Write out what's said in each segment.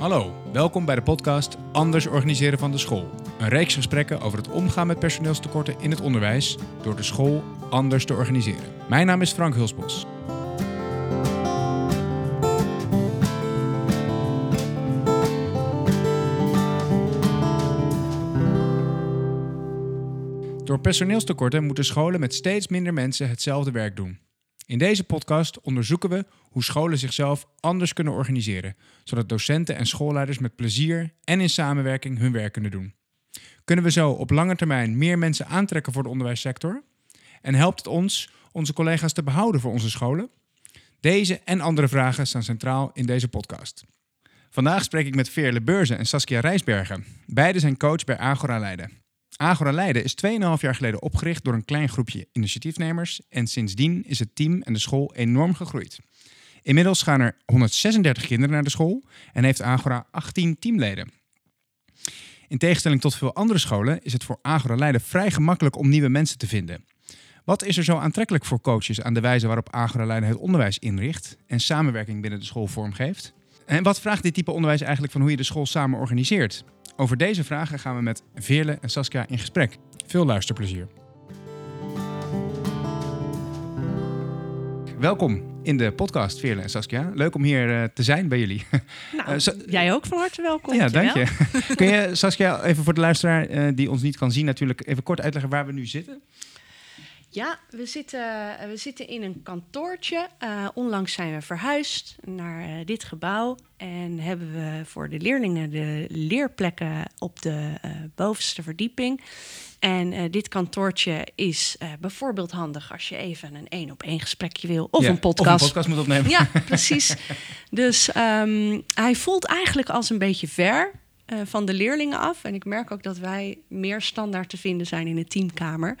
Hallo, welkom bij de podcast Anders organiseren van de school. Een reeks gesprekken over het omgaan met personeelstekorten in het onderwijs door de school anders te organiseren. Mijn naam is Frank Hulsbos. Door personeelstekorten moeten scholen met steeds minder mensen hetzelfde werk doen. In deze podcast onderzoeken we hoe scholen zichzelf anders kunnen organiseren, zodat docenten en schoolleiders met plezier en in samenwerking hun werk kunnen doen. Kunnen we zo op lange termijn meer mensen aantrekken voor de onderwijssector? En helpt het ons onze collega's te behouden voor onze scholen? Deze en andere vragen staan centraal in deze podcast. Vandaag spreek ik met Veerle Beurzen en Saskia Rijsbergen. Beide zijn coach bij Agora Leiden. Agora Leiden is 2,5 jaar geleden opgericht door een klein groepje initiatiefnemers en sindsdien is het team en de school enorm gegroeid. Inmiddels gaan er 136 kinderen naar de school en heeft Agora 18 teamleden. In tegenstelling tot veel andere scholen is het voor Agora Leiden vrij gemakkelijk om nieuwe mensen te vinden. Wat is er zo aantrekkelijk voor coaches aan de wijze waarop Agora Leiden het onderwijs inricht en samenwerking binnen de school vormgeeft? En wat vraagt dit type onderwijs eigenlijk van hoe je de school samen organiseert? Over deze vragen gaan we met Veerle en Saskia in gesprek. Veel luisterplezier. Welkom in de podcast, Veerle en Saskia. Leuk om hier uh, te zijn bij jullie. Nou, uh, jij ook van harte welkom. Ja, dank je. Kun je, Saskia, even voor de luisteraar uh, die ons niet kan zien natuurlijk, even kort uitleggen waar we nu zitten? Ja, we zitten, we zitten in een kantoortje. Uh, onlangs zijn we verhuisd naar uh, dit gebouw. En hebben we voor de leerlingen de leerplekken op de uh, bovenste verdieping. En dit kantoortje is bijvoorbeeld handig als je even een één op één gesprekje wil. Of ja, een podcast. Of een podcast moet opnemen. Ja, precies. dus um, hij voelt eigenlijk als een beetje ver. Uh, van de leerlingen af. En ik merk ook dat wij meer standaard te vinden zijn in de teamkamer.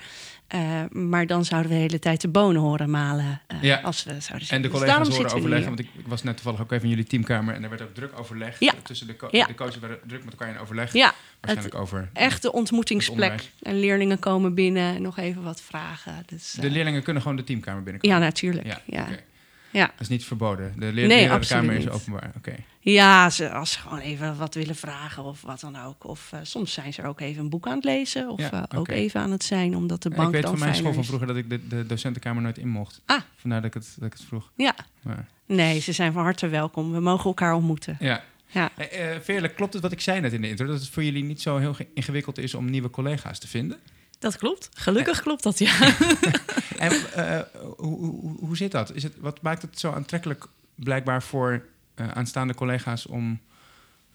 Uh, maar dan zouden we de hele tijd de bonen horen malen. Uh, ja. Als we zouden en de collega's dus horen overleggen. Want ik, ik, was net toevallig ook even in jullie teamkamer. En er werd ook druk overleg. Ja. Tussen de, co ja. de coaches werden druk met elkaar in overleg. Ja. Waarschijnlijk het, over. Echt de ontmoetingsplek. En leerlingen komen binnen en nog even wat vragen. Dus, de leerlingen kunnen gewoon de teamkamer binnenkomen? Ja, natuurlijk. Ja. ja. Okay. Ja. Dat is niet verboden. De leer nee, lerarenkamer is openbaar. Oké. Okay. Ja, ze, als ze gewoon even wat willen vragen of wat dan ook. Of uh, soms zijn ze er ook even een boek aan het lezen. Of ja, uh, ook okay. even aan het zijn, omdat de bank ja, Ik weet dan van mijn school van vroeger dat ik de, de, docentenkamer nooit in mocht. Ah. Vandaar dat ik het, dat ik het vroeg. Ja. Maar. Nee, ze zijn van harte welkom. We mogen elkaar ontmoeten. Ja. Ja. Uh, Veerle, klopt het wat ik zei net in de intro? Dat het voor jullie niet zo heel ingewikkeld is om nieuwe collega's te vinden? Dat klopt. Gelukkig en, klopt dat, ja. en uh, hoe, hoe, hoe zit dat? Is het, wat maakt het zo aantrekkelijk blijkbaar voor aanstaande collega's om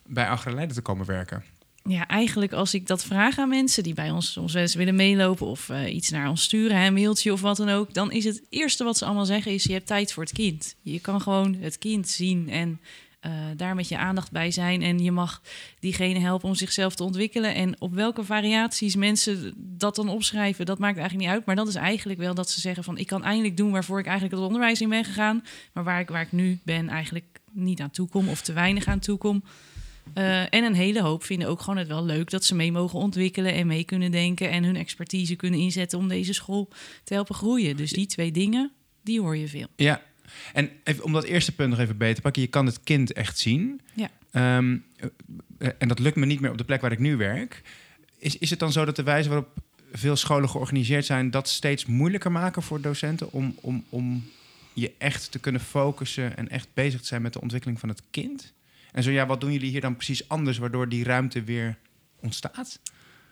bij Agra Leiden te komen werken? Ja, eigenlijk als ik dat vraag aan mensen die bij ons soms wel eens willen meelopen of uh, iets naar ons sturen, een mailtje of wat dan ook, dan is het eerste wat ze allemaal zeggen is: je hebt tijd voor het kind. Je kan gewoon het kind zien en uh, daar met je aandacht bij zijn. En je mag diegene helpen om zichzelf te ontwikkelen. En op welke variaties mensen dat dan opschrijven, dat maakt eigenlijk niet uit. Maar dat is eigenlijk wel dat ze zeggen van ik kan eindelijk doen waarvoor ik eigenlijk het onderwijs in ben gegaan. Maar waar ik, waar ik nu ben eigenlijk niet aan toe kom of te weinig aan toe kom. Uh, en een hele hoop vinden ook gewoon het wel leuk dat ze mee mogen ontwikkelen en mee kunnen denken en hun expertise kunnen inzetten om deze school te helpen groeien. Dus die twee dingen, die hoor je veel. Ja, en even, om dat eerste punt nog even beter te pakken, je kan het kind echt zien. Ja. Um, en dat lukt me niet meer op de plek waar ik nu werk. Is, is het dan zo dat de wijze waarop veel scholen georganiseerd zijn, dat steeds moeilijker maken voor docenten om, om, om je echt te kunnen focussen en echt bezig te zijn met de ontwikkeling van het kind? En zo ja, wat doen jullie hier dan precies anders, waardoor die ruimte weer ontstaat?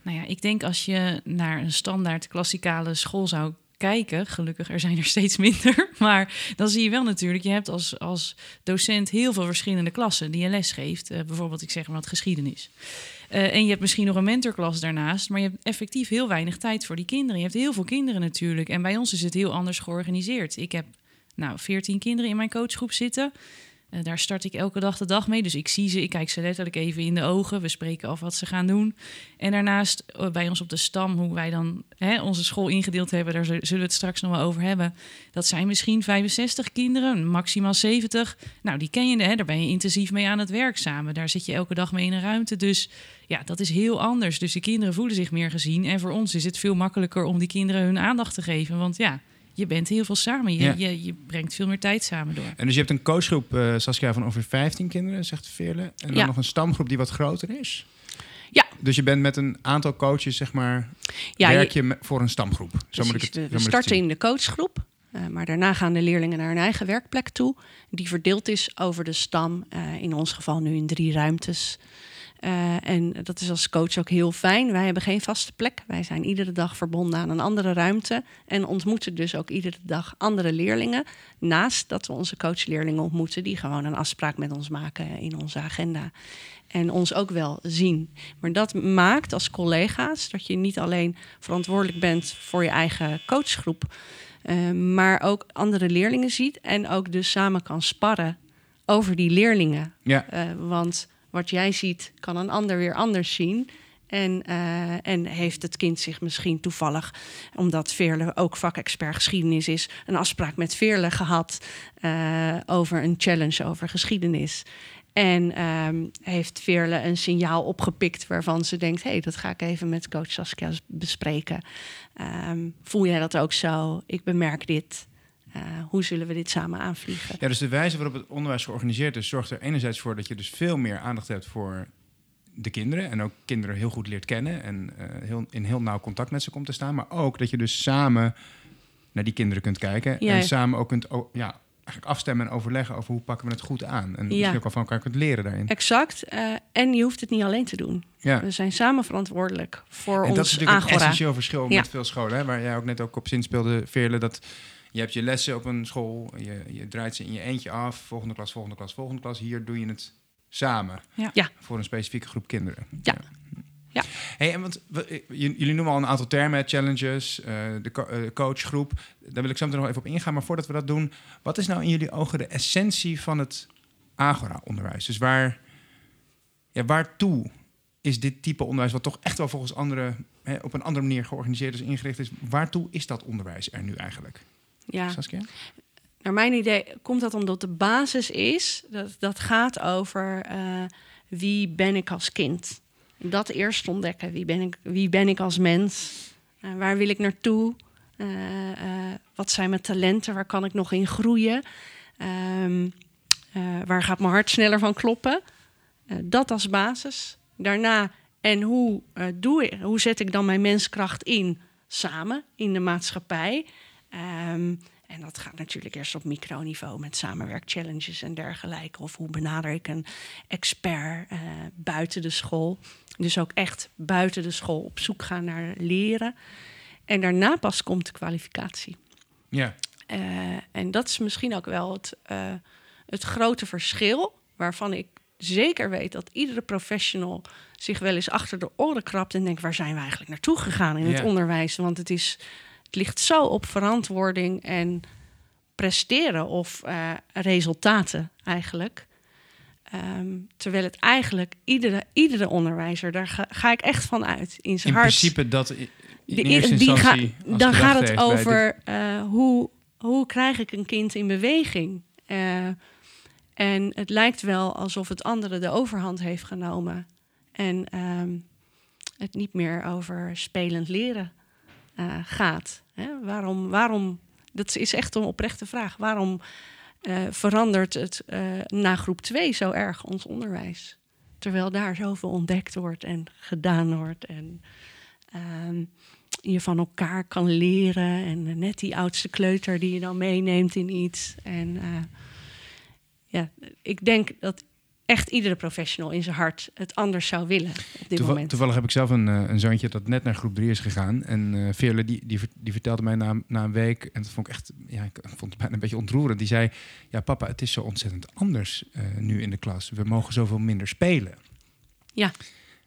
Nou ja, ik denk als je naar een standaard klassikale school zou kijken, gelukkig er zijn er steeds minder, maar dan zie je wel natuurlijk, je hebt als, als docent heel veel verschillende klassen die je les geeft. Uh, bijvoorbeeld, ik zeg maar wat geschiedenis. Uh, en je hebt misschien nog een mentorklas daarnaast, maar je hebt effectief heel weinig tijd voor die kinderen. Je hebt heel veel kinderen natuurlijk en bij ons is het heel anders georganiseerd. Ik heb nou 14 kinderen in mijn coachgroep zitten. Uh, daar start ik elke dag de dag mee. Dus ik zie ze, ik kijk ze letterlijk even in de ogen. We spreken af wat ze gaan doen. En daarnaast uh, bij ons op de stam, hoe wij dan hè, onze school ingedeeld hebben, daar zullen we het straks nog wel over hebben. Dat zijn misschien 65 kinderen, maximaal 70. Nou, die ken je, hè, daar ben je intensief mee aan het werk samen. Daar zit je elke dag mee in een ruimte. Dus ja, dat is heel anders. Dus de kinderen voelen zich meer gezien. En voor ons is het veel makkelijker om die kinderen hun aandacht te geven. Want ja, je bent heel veel samen. Je, Ja. je, je brengt veel meer tijd samen door. En dus je hebt een coachgroep, eh Saskia, van ongeveer 15 kinderen, zegt Veerle. En dan Ja. nog een stamgroep die wat groter is. Ja. Dus je bent met een aantal coaches, zeg maar, Ja, werk je- voor een stamgroep. Zo moet ik het, we, starten in de coachgroep. eh, maar daarna gaan de leerlingen naar hun eigen werkplek toe. Die verdeeld is over de stam. eh, in ons geval nu in drie ruimtes. Eh, en dat is als coach ook heel fijn. Wij hebben geen vaste plek. Wij zijn iedere dag verbonden aan een andere ruimte. En ontmoeten dus ook iedere dag andere leerlingen. Naast dat we onze coachleerlingen ontmoeten. Die gewoon een afspraak met ons maken in onze agenda. En ons ook wel zien. Maar dat maakt als collega's dat je niet alleen verantwoordelijk bent voor je eigen coachgroep. eh, maar ook andere leerlingen ziet. En ook dus samen kan sparren over die leerlingen. Ja, Eh, want wat jij ziet, kan een ander weer anders zien. En, eh, en heeft het kind zich misschien toevallig, omdat Veerle ook vakexpert geschiedenis is, een afspraak met Veerle gehad eh, over een challenge over geschiedenis. En ehm, heeft Veerle een signaal opgepikt waarvan ze denkt: hé, hey, dat ga ik even met coach Saskia bespreken. Ehm, voel jij dat ook zo? Ik bemerk dit. Eh, hoe zullen we dit samen aanvliegen? Ja, dus de wijze waarop het onderwijs georganiseerd is, zorgt er enerzijds voor dat je dus veel meer aandacht hebt voor de kinderen. En ook kinderen heel goed leert kennen en eh, heel, in heel nauw contact met ze komt te staan. Maar ook dat je dus samen naar die kinderen kunt kijken. Ja. En samen ook kunt ja, eigenlijk afstemmen en overleggen over hoe pakken we het goed aan. En misschien ook wel van elkaar kunt leren daarin. Exact. eh, en je hoeft het niet alleen te doen. Ja. We zijn samen verantwoordelijk voor En ons dat is natuurlijk een essentieel verschil Ja. met veel scholen. Hè, waar jij ook net ook op zinspeelde, Veerle, dat je hebt je lessen op een school, je, je draait ze in je eentje af, volgende klas, volgende klas, volgende klas. Hier doe je het samen. Ja. Ja. Voor een specifieke groep kinderen. Ja. Ja. Hey, en want, we- eh, j- jullie noemen al een aantal termen, challenges, eh, de co- eh, coachgroep. Daar wil ik zo meteen nog even op ingaan. Maar voordat we dat doen, wat is nou in jullie ogen de essentie van het Agora-onderwijs? Dus waar, ja, waartoe is dit type onderwijs, wat toch echt wel volgens anderen hè, op een andere manier georganiseerd is, ingericht is, waartoe is dat onderwijs er nu eigenlijk? Ja, Saskia? naar mijn idee komt dat omdat de basis is, dat, dat gaat over eh, wie ben ik als kind. Dat eerst ontdekken. Wie ben ik, wie ben ik als mens? Eh, waar wil ik naartoe? Eh, wat zijn mijn talenten? Waar kan ik nog in groeien? Ehm, eh, waar gaat mijn hart sneller van kloppen? Dat als basis. Daarna, en hoe, doe ik, hoe zet ik dan mijn menskracht in samen in de maatschappij? Ehm, en dat gaat natuurlijk eerst op microniveau met samenwerkchallenges en dergelijke. Of hoe benader ik een expert eh, buiten de school. Dus ook echt buiten de school op zoek gaan naar leren. En daarna pas komt de kwalificatie. Ja. Eh, en dat is misschien ook wel het, eh, het grote verschil, waarvan ik zeker weet dat iedere professional zich wel eens achter de oren krabt en denkt: waar zijn we eigenlijk naartoe gegaan in Ja. het onderwijs? Want het, is, het ligt zo op verantwoording en presteren of eh, resultaten eigenlijk. Ehm, terwijl het eigenlijk iedere, iedere onderwijzer, daar ga, ga ik echt van uit. In zijn In hart principe dat in de- eerste die ga- dan gaat het over eh, hoe, hoe krijg ik een kind in beweging. Eh, en het lijkt wel alsof het andere de overhand heeft genomen. En ehm, het niet meer over spelend leren eh, gaat. Hè? Waarom, waarom, dat is echt een oprechte vraag. Waarom eh, verandert het eh, na groep 2 zo erg ons onderwijs? Terwijl daar zoveel ontdekt wordt en gedaan wordt. En ehm, je van elkaar kan leren. En net die oudste kleuter die je dan meeneemt in iets. En ja, ik denk dat echt iedere professional in zijn hart het anders zou willen op dit Toeval- moment. Toevallig heb ik zelf een, eh, een zoontje dat net naar groep 3 is gegaan. En Veerle, die, die, die vertelde mij na, na een week, en dat vond ik echt, ja, ik vond het bijna een beetje ontroerend. Die zei, ja papa, het is zo ontzettend anders eh, nu in de klas. We mogen zoveel minder spelen. Ja.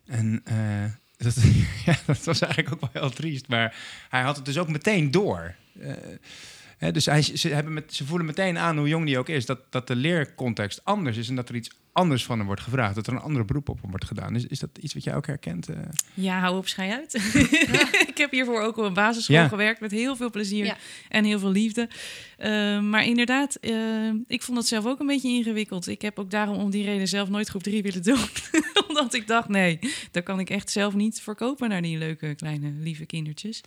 En dat, ja, dat was eigenlijk ook wel heel triest. Maar hij had het dus ook meteen door. Hè, dus hij, ze, hebben met, ze voelen meteen aan, hoe jong die ook is, dat, dat de leercontext anders is en dat er iets anders van hem wordt gevraagd. Dat er een andere beroep op hem wordt gedaan. Is, is dat iets wat jij ook herkent? eh? Ja, hou op, schij uit. ik heb hiervoor ook op een basisschool Ja. gewerkt met heel veel plezier Ja. en heel veel liefde. Eh, maar inderdaad, eh, ik vond het zelf ook een beetje ingewikkeld. Ik heb ook daarom om die reden zelf nooit groep 3 willen doen. Omdat ik dacht, nee, daar kan ik echt zelf niet verkopen naar die leuke kleine lieve kindertjes.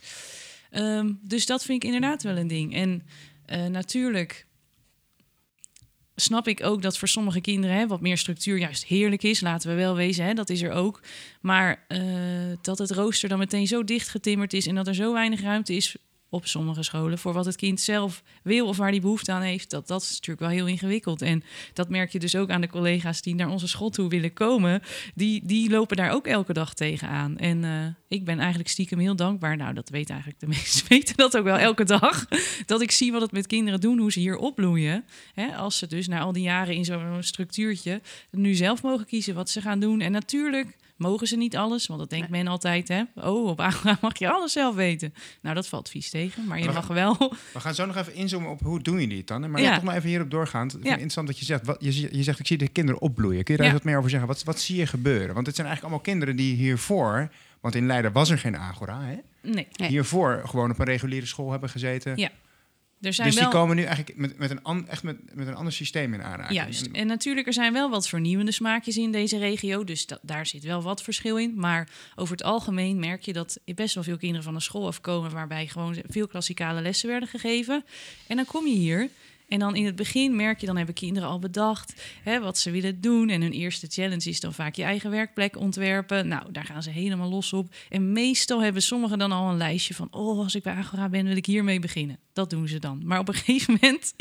Ehm, dus dat vind ik inderdaad wel een ding. En eh, natuurlijk snap ik ook dat voor sommige kinderen hè, wat meer structuur juist heerlijk is. Laten we wel wezen, hè, dat is er ook. Maar eh, dat het rooster dan meteen zo dicht getimmerd is en dat er zo weinig ruimte is op sommige scholen voor wat het kind zelf wil of waar die behoefte aan heeft, dat, dat is natuurlijk wel heel ingewikkeld. En dat merk je dus ook aan de collega's die naar onze school toe willen komen. Die, die lopen daar ook elke dag tegenaan. En uh, ik ben eigenlijk stiekem heel dankbaar. Nou, dat weet eigenlijk de meesten weten dat ook wel elke dag. Dat ik zie wat het met kinderen doen, hoe ze hier opbloeien. Hè, als ze dus na al die jaren in zo'n structuurtje nu zelf mogen kiezen wat ze gaan doen. En natuurlijk mogen ze niet alles, want dat denkt men altijd, hè? Oh, op Agora mag je alles zelf weten. Nou, dat valt vies tegen, maar je We mag gaan- wel. We gaan zo nog even inzoomen op hoe doen jullie het dan. hè? Maar Ja. toch maar even hierop doorgaan. Ik vind Ja. interessant dat je zegt, wat, je, je zegt, ik zie de kinderen opbloeien. Kun je daar Ja. eens wat meer over zeggen? Wat, wat zie je gebeuren? Want het zijn eigenlijk allemaal kinderen die hiervoor, want in Leiden was er geen Agora, hè? Nee, Nee. hiervoor gewoon op een reguliere school hebben gezeten. Ja, er zijn dus wel... die komen nu eigenlijk met, met, een, an, echt met, met een ander systeem in aanraking. Juist. En- natuurlijk, er zijn wel wat vernieuwende smaakjes in deze regio. Dus daar zit wel wat verschil in. Maar over het algemeen merk je dat best wel veel kinderen van de school afkomen... waarbij gewoon veel klassikale lessen werden gegeven. En dan kom je hier... En dan in het begin merk je, dan hebben kinderen al bedacht hè, wat ze willen doen. En hun eerste challenge is dan vaak je eigen werkplek ontwerpen. Nou, daar gaan ze helemaal los op. En meestal hebben sommigen dan al een lijstje van... oh, als ik bij Agora ben, wil ik hiermee beginnen. Dat doen ze dan. Maar op een gegeven moment,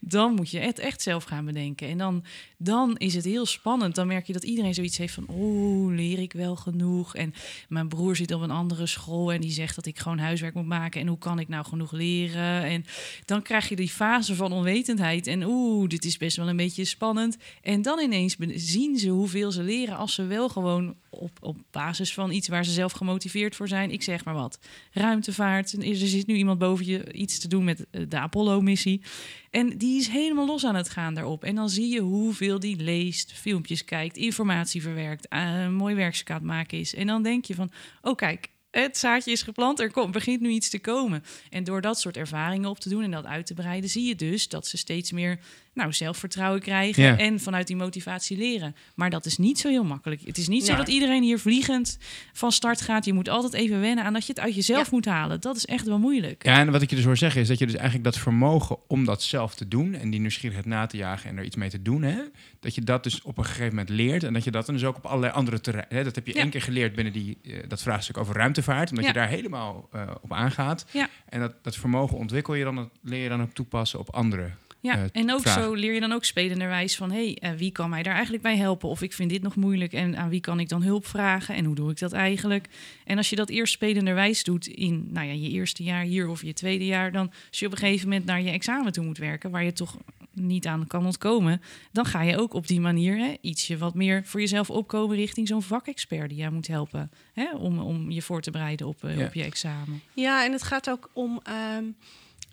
dan moet je het echt zelf gaan bedenken. En dan, dan is het heel spannend. Dan merk je dat iedereen zoiets heeft van... oh, leer ik wel genoeg? En mijn broer zit op een andere school... en die zegt dat ik gewoon huiswerk moet maken. En hoe kan ik nou genoeg leren? En dan krijg je die fase van onwetendheid. En oeh, dit is best wel een beetje spannend. En dan ineens zien ze hoeveel ze leren... als ze wel gewoon op, op basis van iets waar ze zelf gemotiveerd voor zijn... ik zeg maar wat, ruimtevaart. Er zit nu iemand boven je iets te doen met eh, de Apollo-missie. En die is helemaal los aan het gaan daarop. En dan zie je hoeveel die leest, filmpjes kijkt, informatie verwerkt, eh, een mooi werkstuk aan maken is. En dan denk je van, oh kijk, het zaadje is geplant, er komt, begint nu iets te komen. En door dat soort ervaringen op te doen en dat uit te breiden, zie je dus dat ze steeds meer nou, zelfvertrouwen krijgen Ja. en vanuit die motivatie leren. Maar dat is niet zo heel makkelijk. Het is niet zo dat iedereen hier vliegend van start gaat. Je moet altijd even wennen aan dat je het uit jezelf Ja. moet halen. Dat is echt wel moeilijk. Ja, en wat ik je dus hoor zeggen is dat je dus eigenlijk dat vermogen om dat zelf te doen en die nieuwsgierigheid na te jagen en er iets mee te doen, hè, dat je dat dus op een gegeven moment leert en dat je dat dan dus ook op allerlei andere terreinen, hè, dat heb je Ja. één keer geleerd binnen die, eh, dat vraagstuk over ruimtevaart, omdat Ja. je daar helemaal eh, op aangaat. Ja. En dat, dat vermogen ontwikkel je dan, dat leer je dan ook toepassen op andere. Ja, eh, en ook vragen. zo leer je dan ook spelenderwijs van... hé, hey, eh, wie kan mij daar eigenlijk bij helpen? Of ik vind dit nog moeilijk en aan wie kan ik dan hulp vragen? En hoe doe ik dat eigenlijk? En als je dat eerst spelenderwijs doet in nou ja, je eerste jaar hier of je tweede jaar... dan als je op een gegeven moment naar je examen toe moet werken... waar je toch niet aan kan ontkomen... dan ga je ook op die manier hè, ietsje wat meer voor jezelf opkomen... richting zo'n vakexpert die jou moet helpen... Hè, om, om je voor te bereiden op, eh, Ja. op je examen. Ja, en het gaat ook om. ehm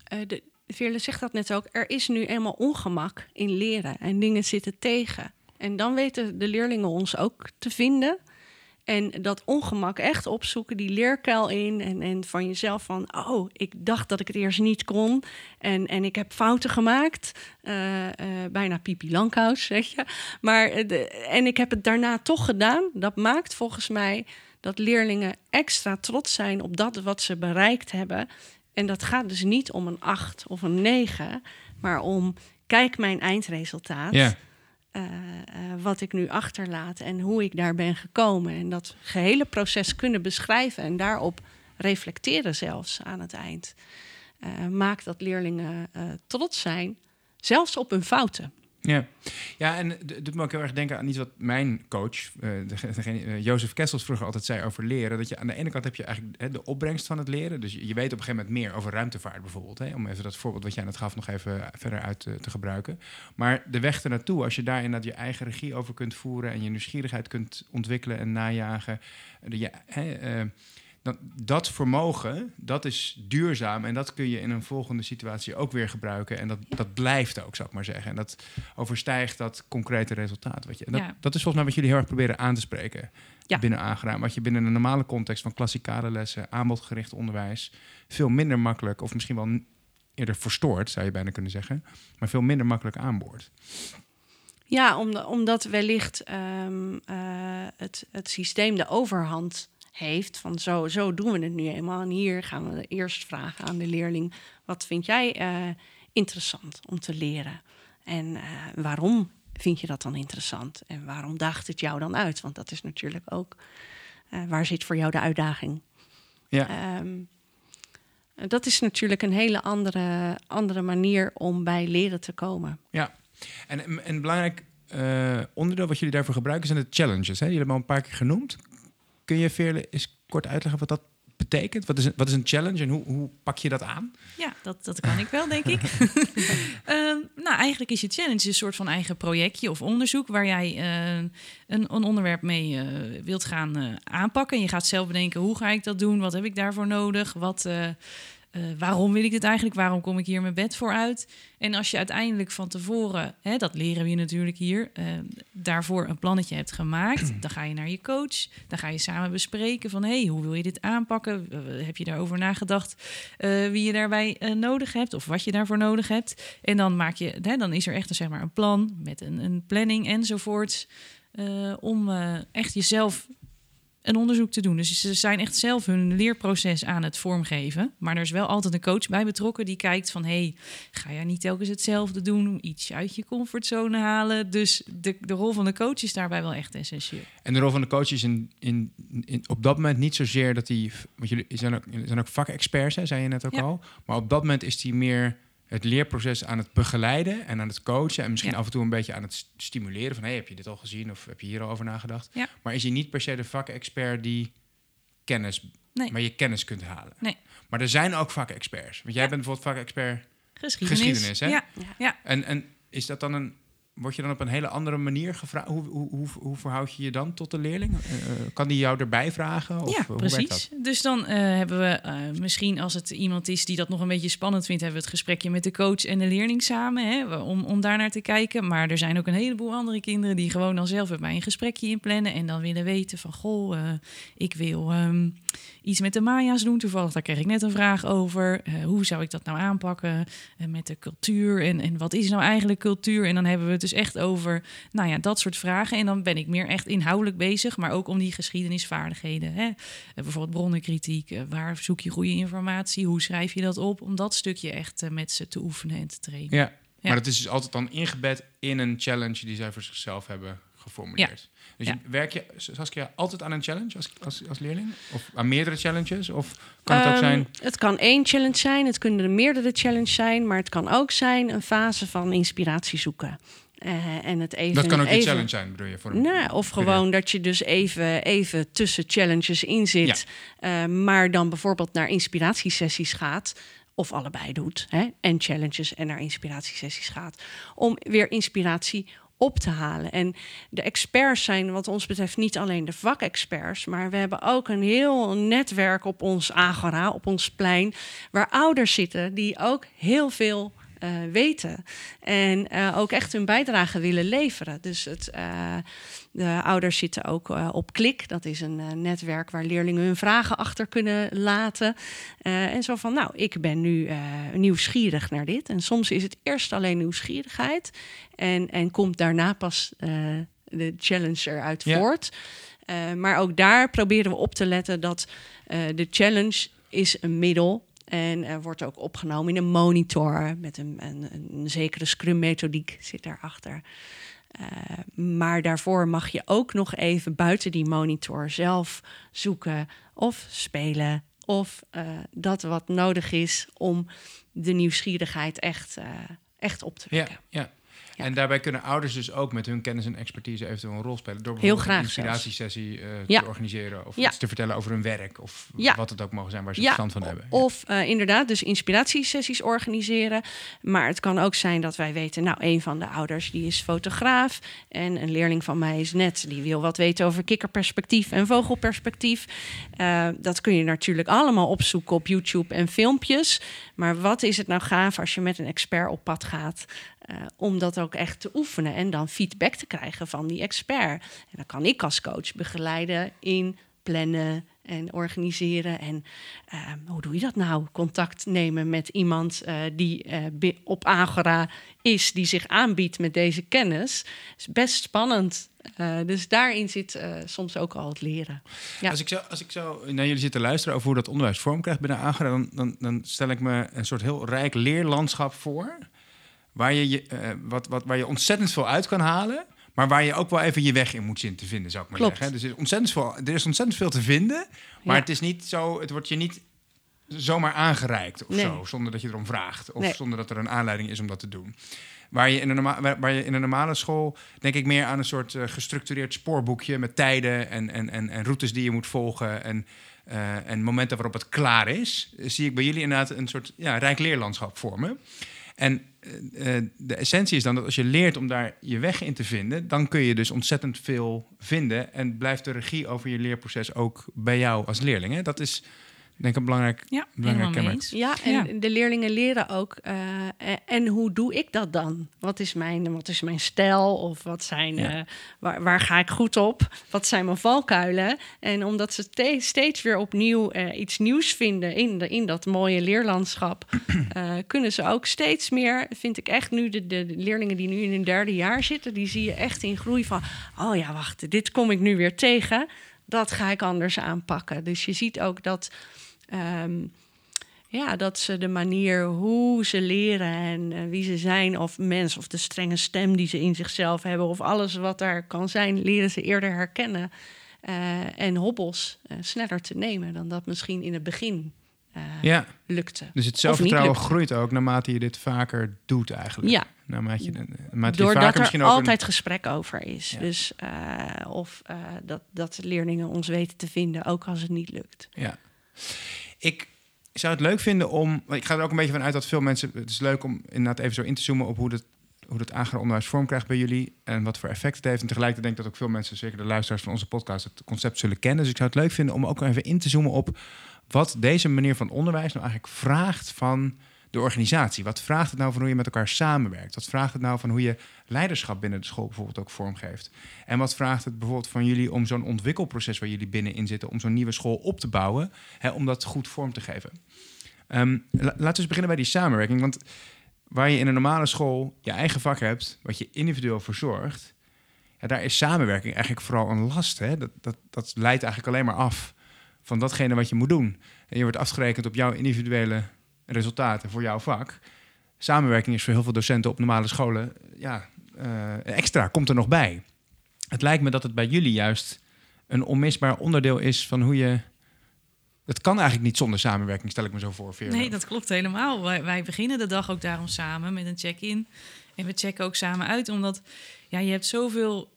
eh, de, Veerle zegt dat net ook. Er is nu eenmaal ongemak in leren en dingen zitten tegen. En dan weten de leerlingen ons ook te vinden. En dat ongemak echt opzoeken, die leerkuil in. En, en van jezelf van, oh, ik dacht dat ik het eerst niet kon. En, en ik heb fouten gemaakt. Eh, eh, bijna Pipi Lankhuis, zeg je. Maar, eh, en ik heb het daarna toch gedaan. Dat maakt volgens mij dat leerlingen extra trots zijn op dat wat ze bereikt hebben. En dat gaat dus niet om een 8 of een 9, maar om kijk mijn eindresultaat. Eh, eh, wat ik nu achterlaat en hoe ik daar ben gekomen. En dat gehele proces kunnen beschrijven en daarop reflecteren zelfs aan het eind. eh, maakt dat leerlingen trots zijn, zelfs op hun fouten. Ja, ja en doet me ook heel erg denken aan iets wat mijn coach, eh, eh, Jozef Kessels, vroeger altijd zei over leren. Dat je aan de ene kant heb je eigenlijk hè, de opbrengst van het leren. Dus je, weet op een gegeven moment meer over ruimtevaart bijvoorbeeld. Hè, om even dat voorbeeld wat jij net gaf nog even verder uit te, gebruiken. Maar de weg ernaartoe, als je daar inderdaad je eigen regie over kunt voeren en je nieuwsgierigheid kunt ontwikkelen en najagen. eh, je, hè, eh, dan, dat vermogen, dat is duurzaam en dat kun je in een volgende situatie ook weer gebruiken. En dat, dat blijft ook, zou ik maar zeggen. En dat overstijgt dat concrete resultaat. Wat je, dat, Ja. dat is volgens mij wat jullie heel erg proberen aan te spreken Ja. binnen aangedaan. Wat je binnen een normale context van klassikale lessen, aanbodgericht onderwijs, veel minder makkelijk, of misschien wel eerder verstoord, zou je bijna kunnen zeggen, maar veel minder makkelijk aanboord. Ja, om- omdat wellicht ehm, eh, het, het systeem de overhand heeft van zo, zo doen we het nu eenmaal. En hier gaan we eerst vragen aan de leerling: wat vind jij eh, interessant om te leren? En eh, waarom vind je dat dan interessant? En waarom daagt het jou dan uit? Want dat is natuurlijk ook uh, waar zit voor jou de uitdaging? Ja. Um, dat is natuurlijk een hele andere, andere manier om bij leren te komen. Ja, en een belangrijk onderdeel wat jullie daarvoor gebruiken zijn de challenges. Hè? Jullie hebben al een paar keer genoemd. Kun je Veerle eens kort uitleggen wat dat betekent? Wat is een, wat is een challenge en hoe, hoe pak je dat aan? Ja, dat, dat kan ik wel, denk ik. um, nou, eigenlijk is je challenge een soort van eigen projectje of onderzoek waar jij uh, een, een, onderwerp mee uh, wilt gaan uh, aanpakken. En je gaat zelf bedenken, hoe ga ik dat doen? Wat heb ik daarvoor nodig? Wat uh, waarom wil ik dit eigenlijk? Waarom kom ik hier mijn bed voor uit? En als je uiteindelijk van tevoren, hè, dat leren we je natuurlijk hier, uh, daarvoor een plannetje hebt gemaakt, dan ga je naar je coach, dan ga je samen bespreken van hé, hey, hoe wil je dit aanpakken? Uh, heb je daarover nagedacht wie je daarbij nodig hebt of wat je daarvoor nodig hebt? En dan maak je, hè, dan is er echt een, zeg maar, een plan met een, een planning enzovoorts. om echt jezelf een onderzoek te doen. Dus ze zijn echt zelf hun leerproces aan het vormgeven. Maar er is wel altijd een coach bij betrokken die kijkt van... hey, ga jij niet telkens hetzelfde doen? Iets uit je comfortzone halen? Dus de, de rol van de coach is daarbij wel echt essentieel. En de rol van de coach is in, in, in op dat moment niet zozeer dat die... Want jullie zijn ook, zijn ook vakexperts, hè, zei je net ook al. Maar op dat moment is die meer het leerproces aan het begeleiden en aan het coachen. En misschien af en toe een beetje aan het stimuleren van... hey, heb je dit al gezien of heb je hier al over nagedacht? Ja. Maar is je niet per se de vakexpert die kennis... Nee. maar je kennis kunt halen. Nee. Maar er zijn ook vakexperts. Want jij bent bijvoorbeeld vakexpert geschiedenis. geschiedenis hè? Ja. ja. En, en is dat dan een word je dan op een hele andere manier gevraagd? Hoe, hoe, hoe, hoe verhoud je je dan tot de leerling? Uh, kan die jou erbij vragen? Of, ja, precies. Dus dan uh, hebben we uh, misschien, als het iemand is die dat nog een beetje spannend vindt, hebben we het gesprekje met de coach en de leerling samen, hè, om, om daar naar te kijken. Maar er zijn ook een heleboel andere kinderen die gewoon dan zelf met mij een gesprekje inplannen en dan willen weten van, goh, ik wil um, iets met de Maya's doen. Toevallig, daar kreeg ik net een vraag over. hoe zou ik dat nou aanpakken met de cultuur? En, en wat is nou eigenlijk cultuur? En dan hebben we het dus echt over, nou ja, dat soort vragen. En dan ben ik meer echt inhoudelijk bezig, maar ook om die geschiedenisvaardigheden. Hè? Bijvoorbeeld bronnenkritiek, waar zoek je goede informatie? Hoe schrijf je dat op? Om dat stukje echt met ze te oefenen en te trainen. Ja, ja. maar dat is dus altijd dan ingebed in een challenge die zij voor zichzelf hebben geformuleerd. Ja. Dus ja. werk je, Saskia, altijd aan een challenge als, als, als leerling? Of aan meerdere challenges? Of kan het um, ook zijn... Het kan één challenge zijn, het kunnen er meerdere challenges zijn... maar het kan ook zijn een fase van inspiratie zoeken. Uh, en het even, dat kan ook een challenge zijn, bedoel je? Voor een nou, of gewoon dat je dus even, even tussen challenges in zit... Ja. Uh, maar dan bijvoorbeeld naar inspiratiesessies gaat of allebei doet. Hè? En challenges en naar inspiratiesessies gaat. Om weer inspiratie op te halen. En de experts zijn wat ons betreft niet alleen de vakexperts, maar we hebben ook een heel netwerk op ons agora, op ons plein, waar ouders zitten die ook heel veel weten. En uh, ook echt hun bijdrage willen leveren. Dus het, uh, de ouders zitten ook op Klik. Dat is een netwerk waar leerlingen hun vragen achter kunnen laten. en zo van, nou, ik ben nu nieuwsgierig naar dit. En soms is het eerst alleen nieuwsgierigheid. En, en komt daarna pas de challenge eruit ja. voort. maar ook daar proberen we op te letten dat de challenge is een middel en wordt ook opgenomen in een monitor met een, een, een zekere Scrum-methodiek zit daarachter. Uh, maar daarvoor mag je ook nog even buiten die monitor zelf zoeken of spelen. Of uh, dat wat nodig is om de nieuwsgierigheid echt, uh, echt op te wekken. Ja, ja. Ja. En daarbij kunnen ouders dus ook met hun kennis en expertise eventueel een rol spelen. Door Heel graag een inspiratiesessie uh, ja. te organiseren. Of ja. iets te vertellen over hun werk. Of wat het ook mogen zijn waar ze verstand van hebben. Of uh, inderdaad, dus inspiratiesessies organiseren. Maar het kan ook zijn dat wij weten, nou, een van de ouders die is fotograaf. En een leerling van mij is net, die wil wat weten over kikkerperspectief en vogelperspectief. Uh, dat kun je natuurlijk allemaal opzoeken op YouTube en filmpjes. Maar wat is het nou gaaf als je met een expert op pad gaat? Uh, om dat ook echt te oefenen en dan feedback te krijgen van die expert. En dan kan ik als coach begeleiden in plannen en organiseren. En ehm, hoe doe je dat nou? Contact nemen met iemand eh, die eh, op Agora is, die zich aanbiedt met deze kennis. is best spannend. Eh, dus daarin zit eh, soms ook al het leren. Als, ik zo, als ik zo naar jullie zit te luisteren over hoe dat onderwijs vorm krijgt binnen Agora, dan, dan, dan stel ik me een soort heel rijk leerlandschap voor. Waar je, je, eh, wat, wat, waar je ontzettend veel uit kan halen. Maar waar je ook wel even je weg in moet zien te vinden, zou ik maar Klopt. zeggen. Dus er is, ontzettend veel, er is ontzettend veel te vinden. Maar Ja. het is niet zo, het wordt je niet zomaar aangereikt of Nee. zo. Zonder dat je erom vraagt. Of Nee. zonder dat er een aanleiding is om dat te doen. Waar je, in een norma- waar, je in een normale school, denk ik meer aan een soort eh, gestructureerd spoorboekje met tijden en, en, en, en routes die je moet volgen en, eh, en momenten waarop het klaar is, zie ik bij jullie inderdaad een soort ja, rijk leerlandschap vormen. En eh, eh, de essentie is dan dat als je leert om daar je weg in te vinden, dan kun je dus ontzettend veel vinden en blijft de regie over je leerproces ook bij jou als leerling. Hè? Dat is denk een belangrijk, Ja, belangrijk kenmerk. Ja, en Ja. de leerlingen leren ook. eh, en, hoe doe ik dat dan? Wat is mijn, wat is mijn stijl? Of wat zijn, Ja. eh, waar, waar ga ik goed op? Wat zijn mijn valkuilen? En omdat ze te- steeds weer opnieuw eh, iets nieuws vinden in, de, in dat mooie leerlandschap, eh, kunnen ze ook steeds meer, vind ik echt nu, de, de, de leerlingen die nu in hun derde jaar zitten, die zie je echt in groei van, oh ja, wacht, dit kom ik nu weer tegen. Dat ga ik anders aanpakken. Dus je ziet ook dat. ehm, ja, dat ze de manier hoe ze leren en eh, wie ze zijn, of mens, of de strenge stem die ze in zichzelf hebben, of alles wat daar kan zijn, leren ze eerder herkennen. eh, en hobbels eh, sneller te nemen dan dat misschien in het begin eh, Ja, lukte. dus het zelfvertrouwen groeit ook naarmate je dit vaker doet eigenlijk. Ja, Naarmate je, naarmate je doordat vaker er misschien ook een- altijd gesprek over is. Ja. Dus eh, of eh, dat, dat leerlingen ons weten te vinden, ook als het niet lukt. Ja. Ik zou het leuk vinden om... Ik ga er ook een beetje van uit dat veel mensen... Het is leuk om inderdaad even zo in te zoomen op hoe dat, hoe dat agere onderwijs vorm krijgt bij jullie. En wat voor effect het heeft. En tegelijkertijd denk ik dat ook veel mensen, zeker de luisteraars van onze podcast, het concept zullen kennen. Dus ik zou het leuk vinden om ook even in te zoomen op wat deze manier van onderwijs nou eigenlijk vraagt van de organisatie. Wat vraagt het nou van hoe je met elkaar samenwerkt? Wat vraagt het nou van hoe je leiderschap binnen de school bijvoorbeeld ook vormgeeft? En wat vraagt het bijvoorbeeld van jullie om zo'n ontwikkelproces waar jullie binnenin zitten, om zo'n nieuwe school op te bouwen, hè, om dat goed vorm te geven? Ehm, la- laten we eens beginnen bij die samenwerking. Want waar je in een normale school je eigen vak hebt, wat je individueel verzorgt, ja, daar is samenwerking eigenlijk vooral een last. Hè? Dat, dat, dat leidt eigenlijk alleen maar af van datgene wat je moet doen. En je wordt afgerekend op jouw individuele resultaten voor jouw vak. Samenwerking is voor heel veel docenten op normale scholen ja, eh, extra, komt er nog bij. Het lijkt me dat het bij jullie juist een onmisbaar onderdeel is van hoe je. Het kan eigenlijk niet zonder samenwerking, stel ik me zo voor. Nee, dat klopt helemaal. Wij, wij beginnen de dag ook daarom samen met een check-in. En we checken ook samen uit, omdat ja, je hebt zoveel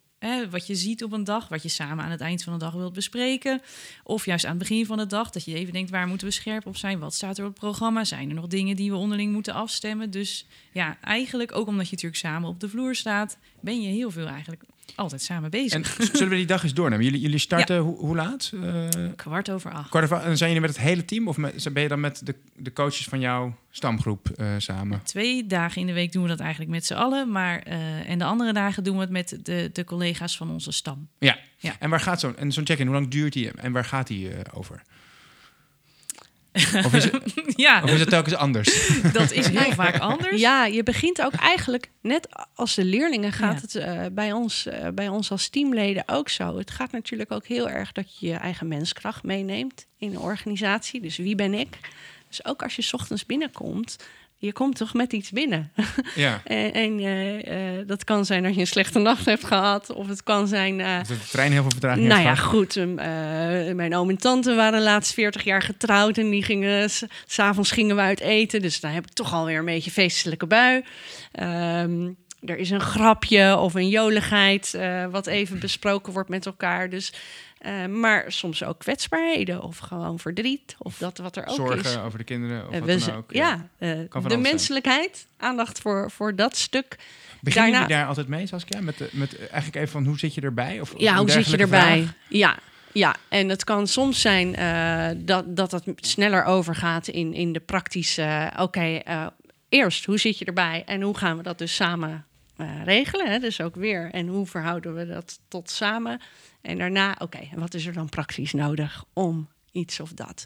wat je ziet op een dag, wat je samen aan het eind van de dag wilt bespreken. Of juist aan het begin van de dag, dat je even denkt, waar moeten we scherp op zijn? Wat staat er op het programma? Zijn er nog dingen die we onderling moeten afstemmen? Dus ja, eigenlijk, ook omdat je natuurlijk samen op de vloer staat, ben je heel veel eigenlijk altijd samen bezig. En zullen we die dag eens doornemen? Jullie, jullie starten hoe, hoe laat? Eh, Kwart over acht. kwart over acht. En zijn jullie met het hele team of met, ben je dan met de, de coaches van jouw stamgroep eh, samen? Twee dagen in de week doen we dat eigenlijk met z'n allen. Maar, eh, en de andere dagen doen we het met de, de collega's van onze stam. Ja. Ja. En waar gaat zo'n en zo'n check-in? Hoe lang duurt die en waar gaat die over? Of is, het, ja, of is het telkens anders? dat is heel vaak anders. Ja, je begint ook eigenlijk, net als de leerlingen, gaat Ja. het eh, bij, ons, eh, bij ons als teamleden ook zo. Het gaat natuurlijk ook heel erg dat je je eigen menskracht meeneemt in een organisatie. Dus wie ben ik? Dus ook als je 's ochtends binnenkomt, je komt toch met iets binnen. ja. en en eh, eh, dat kan zijn dat je een slechte nacht hebt gehad, of het kan zijn. eh, Dat de trein heel veel vertraging nou ja, gehad. goed. mijn oom en tante waren laatst 40 jaar getrouwd en die gingen, s- s'avonds gingen we uit eten. Dus dan heb ik toch alweer een beetje feestelijke bui. Ehm, er is een grapje of een joligheid wat even besproken wordt met elkaar. Dus, eh, maar soms ook kwetsbaarheden of gewoon verdriet of dat wat er ook Zorgen is. over de kinderen of Eh, wat dan ook. ja, eh, de zijn. menselijkheid, aandacht voor, voor dat stuk. Beginnen daarna- jullie daar altijd mee, Saskia? Met, de, met eigenlijk even van hoe zit je erbij? Of, Ja, hoe zit je erbij? vraag? Ja, ja, en het kan soms zijn dat, dat het sneller overgaat in, in de praktische. Oké, eerst hoe zit je erbij en hoe gaan we dat dus samen regelen. Hè? Dus ook weer, en hoe verhouden we dat tot samen? En daarna, oké, en wat is er dan praktisch nodig om iets of dat?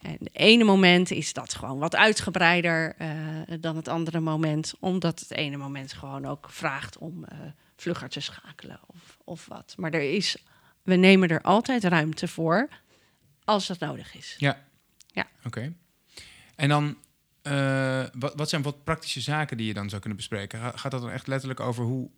En het ene moment is dat gewoon wat uitgebreider eh, dan het andere moment, omdat het ene moment gewoon ook vraagt om eh, vlugger te schakelen of, of wat. Maar er is, we nemen er altijd ruimte voor als dat nodig is. Ja. Ja. Oké. En dan, eh, wat, wat zijn wat praktische zaken die je dan zou kunnen bespreken? Ga- Gaat dat dan echt letterlijk over hoe,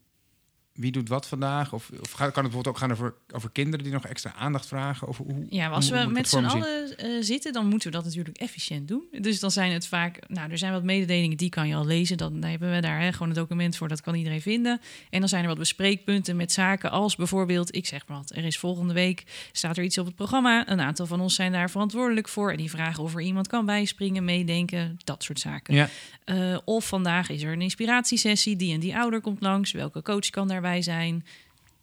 wie doet wat vandaag? Of, of kan het bijvoorbeeld ook gaan over, over kinderen die nog extra aandacht vragen? Of hoe, Ja, maar als hoe- hoe we met z'n allen eh, zitten, dan moeten we dat natuurlijk efficiënt doen. Dus dan zijn het vaak, nou, er zijn wat mededelingen die kan je al lezen. Dan hebben we daar hè, gewoon een document voor, dat kan iedereen vinden. En dan zijn er wat bespreekpunten met zaken als bijvoorbeeld, ik zeg maar wat, er is volgende week, staat er iets op het programma. Een aantal van ons zijn daar verantwoordelijk voor. En die vragen of er iemand kan bijspringen, meedenken, dat soort zaken. Ja, Eh, of vandaag is er een inspiratiesessie, die en die ouder komt langs. Welke coach kan daarbij zijn?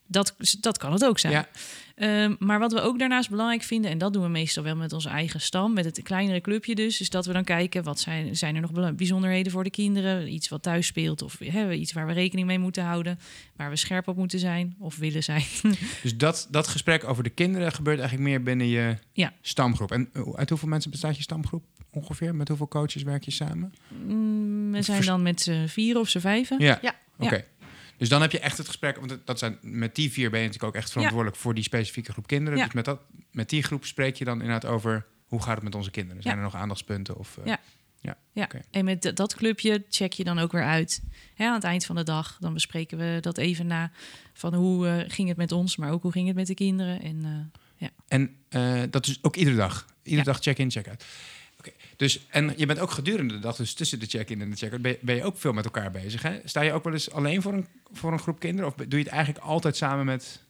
Dat, dat kan het ook zijn. Ja. Ehm, maar wat we ook daarnaast belangrijk vinden, en dat doen we meestal wel met onze eigen stam, met het kleinere clubje dus, is dat we dan kijken wat zijn, zijn er nog bijzonderheden voor de kinderen, iets wat thuis speelt of hebben we iets waar we rekening mee moeten houden, waar we scherp op moeten zijn of willen zijn. dus dat, dat gesprek over de kinderen gebeurt eigenlijk meer binnen je Ja. stamgroep. En eh, uit hoeveel mensen bestaat je stamgroep ongeveer? Met hoeveel coaches werk je samen? Mm, we zijn dan met z'n vier of z'n vijven. Ja, Ja. oké. Dus dan heb je echt het gesprek, want dat zijn, met die vier ben je natuurlijk ook echt verantwoordelijk voor die specifieke groep kinderen. Ja. Dus met, dat, met die groep spreek je dan inderdaad over hoe gaat het met onze kinderen? Zijn Ja. er nog aandachtspunten? Of, eh, Ja. Ja, en met dat- clubje check je dan ook weer uit. Hè, aan het eind van de dag, dan bespreken we dat even na. Van hoe eh, ging het met ons, maar ook hoe ging het met de kinderen. En eh, En eh, dat is ook iedere dag. Iedere Ja. dag check-in, check-out. Dus, en je bent ook gedurende de dag, dus tussen de check-in en de check-out, ben, je- ben je ook veel met elkaar bezig. Hè? Sta je ook wel eens alleen voor een, voor een groep kinderen? Of doe je het eigenlijk altijd samen met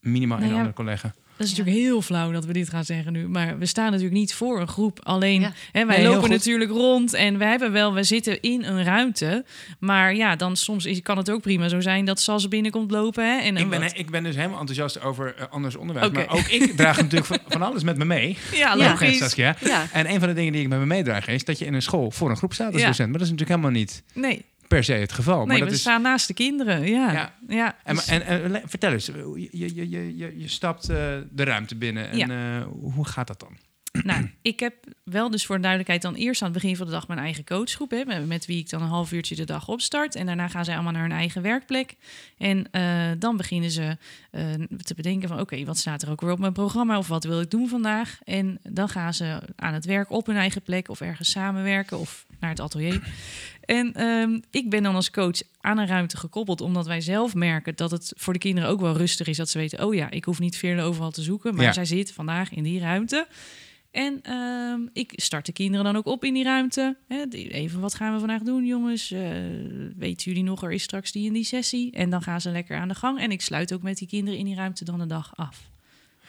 minimaal Nou een ja, andere collega? Dat is Ja. natuurlijk heel flauw dat we dit gaan zeggen nu. Maar we staan natuurlijk niet voor een groep. Alleen, Ja. hè, wij Nee, lopen natuurlijk rond en we hebben wel, we zitten in een ruimte. Maar ja, dan soms is, kan het ook prima zo zijn dat Sas binnenkomt lopen. Hè, en Ik ben, wat- ik ben dus helemaal enthousiast over eh, anders onderwijs. Maar ook ik draag natuurlijk van, van alles met me mee. ja, logisch. Saskia. Ja, En een van de dingen die ik met me meedraag is dat je in een school voor een groep staat als Ja. docent. Maar dat is natuurlijk helemaal niet Nee, per se het geval. nee maar we dat is, staan naast de kinderen. Ja, Ja. dus- en, en vertel eens, je, je, je, je, je stapt eh, de ruimte binnen. En eh, hoe gaat dat dan? Nou, ik heb wel dus voor de duidelijkheid dan eerst aan het begin van de dag mijn eigen coachgroep. Hè, met- wie ik dan een half uurtje de dag opstart. En daarna gaan zij allemaal naar hun eigen werkplek. En eh, dan beginnen ze eh, te bedenken van oké, wat staat er ook weer op mijn programma? Of wat wil ik doen vandaag? En dan gaan ze aan het werk op hun eigen plek of ergens samenwerken of naar het atelier. En ehm, ik ben dan als coach aan een ruimte gekoppeld, omdat wij zelf merken dat het voor de kinderen ook wel rustig is. Dat ze weten, oh ja, ik hoef niet veerle overal te zoeken, maar Ja. zij zit vandaag in die ruimte. En ehm, ik start de kinderen dan ook op in die ruimte. Hè, even, wat gaan we vandaag doen, jongens? Eh, weten jullie nog, er is straks die in die sessie. En dan gaan ze lekker aan de gang. En ik sluit ook met die kinderen in die ruimte dan de dag af.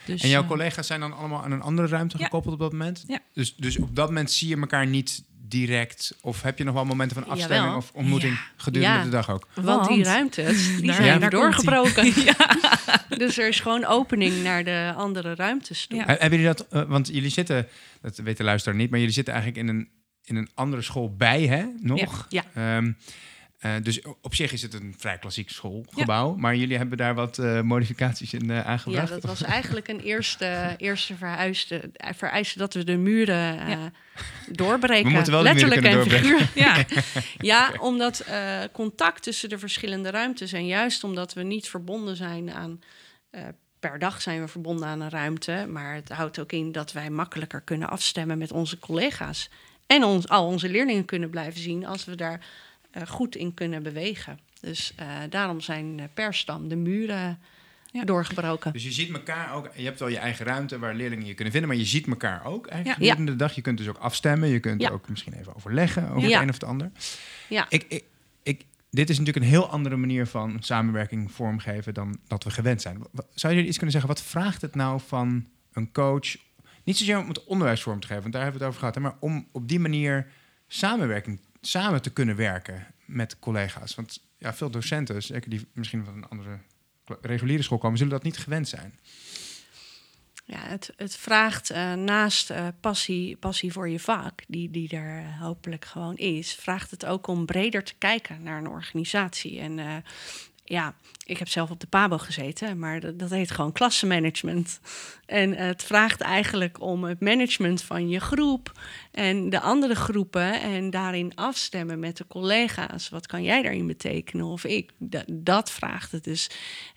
Dus, En jouw eh, collega's zijn dan allemaal aan een andere ruimte Ja. gekoppeld op dat moment? Ja. Dus, dus op dat moment zie je elkaar niet direct? Of heb je nog wel momenten van afstemming Jawel. of ontmoeting Ja. gedurende Ja. de dag ook? want die ruimtes die zijn daar komt-ie. doorgebroken. ja. Dus er is gewoon opening naar de andere ruimtes toe. Ja. He- Hebben jullie dat, eh, want jullie zitten, dat weet de luisteraar niet, maar jullie zitten eigenlijk in een, in een andere school bij, hè, nog? Ja. Ehm, eh, dus op zich is het een vrij klassiek schoolgebouw, maar jullie hebben daar wat eh, modificaties in Ja, aangebracht. dat was eigenlijk een eerste, eerste vereiste, vereiste dat we de muren eh, Ja. doorbreken. We moeten wel de muren Letterlijk kunnen en figuurlijk. ja. Ja, omdat eh, contact tussen de verschillende ruimtes en juist omdat we niet verbonden zijn aan. eh, per dag zijn we verbonden aan een ruimte, maar het houdt ook in dat wij makkelijker kunnen afstemmen met onze collega's. En ons, al onze leerlingen kunnen blijven zien als we daar goed in kunnen bewegen. Dus eh, daarom zijn eh, per stam de muren Ja. doorgebroken. Dus je ziet elkaar ook, je hebt wel je eigen ruimte waar leerlingen je kunnen vinden, maar je ziet elkaar ook eigenlijk Ja. de dag. Je kunt dus ook afstemmen, je kunt Ja. ook misschien even overleggen over Ja. het een of het ander. Ja. Ik, ik, ik, dit is natuurlijk een heel andere manier van samenwerking vormgeven dan dat we gewend zijn. Zou jullie iets kunnen zeggen, wat vraagt het nou van een coach? Niet zozeer om het onderwijs vorm te geven, want daar hebben we het over gehad, hè, maar om op die manier samenwerking, samen te kunnen werken met collega's. Want ja, veel docenten, zeker die misschien van een andere reguliere school komen, zullen dat niet gewend zijn. Ja, het, het vraagt eh, naast eh, passie, passie voor je vak, die, die er hopelijk gewoon is, vraagt het ook om breder te kijken naar een organisatie. En eh, ja, ik heb zelf op de PABO gezeten, maar dat, heet gewoon klassenmanagement. En het vraagt eigenlijk om het management van je groep en de andere groepen en daarin afstemmen met de collega's. Wat kan jij daarin betekenen of ik? Dat, dat vraagt het dus.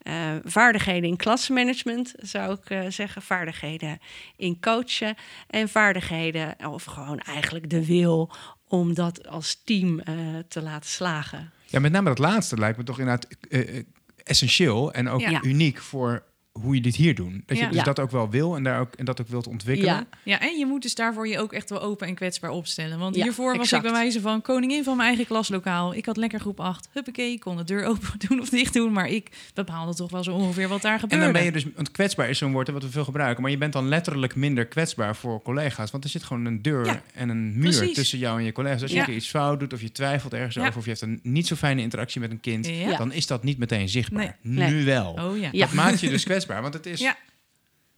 eh, vaardigheden in klassenmanagement zou ik eh, zeggen, vaardigheden in coachen en vaardigheden of gewoon eigenlijk de wil om dat als team eh, te laten slagen. Ja, met name dat laatste lijkt me toch inderdaad eh, eh, essentieel en ook Ja. uniek voor hoe je dit hier doet. Dat je Ja. dus Ja. dat ook wel wil en, daar ook, en dat ook wilt ontwikkelen. Ja. Ja, en je moet dus daarvoor je ook echt wel open en kwetsbaar opstellen. Want Ja, hiervoor was exact. ik bij wijze van koningin van mijn eigen klaslokaal. Ik had lekker groep 8. Huppakee, ik kon de deur open doen of dicht doen. Maar ik bepaalde toch wel zo ongeveer wat daar En gebeurde. dan ben je dus, want kwetsbaar is zo'n woord wat we veel gebruiken, maar je bent dan letterlijk minder kwetsbaar voor collega's. Want er zit gewoon een deur Ja, en een muur precies. tussen jou en je collega's. Als je Ja. een keer iets fout doet of je twijfelt ergens Ja. over of je hebt een niet zo fijne interactie met een kind, Ja. dan is dat niet meteen zichtbaar. Nee. Nu wel. Oh ja. Ja. Dat maakt je dus kwetsbaar, want het is Ja.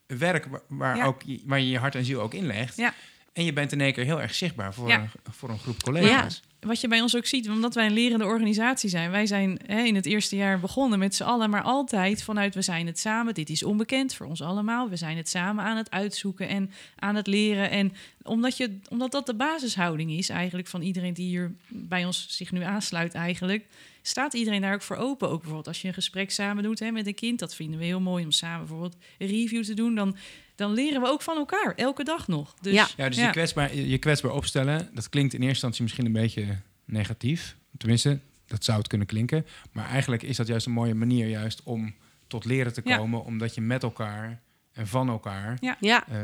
werk waar, Ja. ook je, waar je je hart en ziel ook inlegt. Ja. En je bent in één keer heel erg zichtbaar voor, een, voor een groep collega's. Wat je bij ons ook ziet, omdat wij een lerende organisatie zijn. Wij zijn hè, in het eerste jaar begonnen met z'n allen, maar altijd vanuit we zijn het samen. Dit is onbekend voor ons allemaal. We zijn het samen aan het uitzoeken en aan het leren. En omdat, je, omdat dat de basishouding is eigenlijk van iedereen die hier bij ons zich nu aansluit eigenlijk... staat iedereen daar ook voor open. Ook bijvoorbeeld als je een gesprek samen doet hè, met een kind. Dat vinden we heel mooi om samen bijvoorbeeld een review te doen. Dan, dan leren we ook van elkaar, elke dag nog. Dus, Ja. Ja, dus Je, kwetsbaar, je kwetsbaar opstellen, dat klinkt in eerste instantie misschien een beetje negatief. Tenminste, dat zou het kunnen klinken. Maar eigenlijk is dat juist een mooie manier juist om tot leren te Ja. komen, omdat je met elkaar en van elkaar Ja, eh,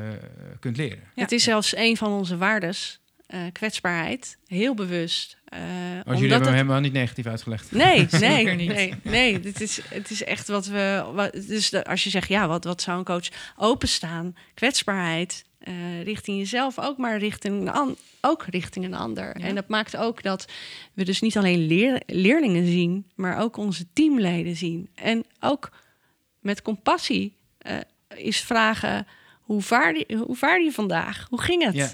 kunt leren. Ja. het is zelfs een van onze waardes, eh, kwetsbaarheid, heel bewust. eh, Als jullie omdat hebben hem het- helemaal niet negatief uitgelegd. Nee, nee, Zeker niet. nee, nee. Dit is, het is echt wat we. Wat, dus de- als je zegt, ja, wat, wat zou een coach openstaan? Kwetsbaarheid eh, richting jezelf, ook maar richting een, an- ook richting een ander. Ja. En dat maakt ook dat we dus niet alleen leer- leerlingen zien, maar ook onze teamleden zien. En ook met compassie eh, is vragen: hoe vaar, je, hoe vaar je vandaag? Hoe ging het? Ja.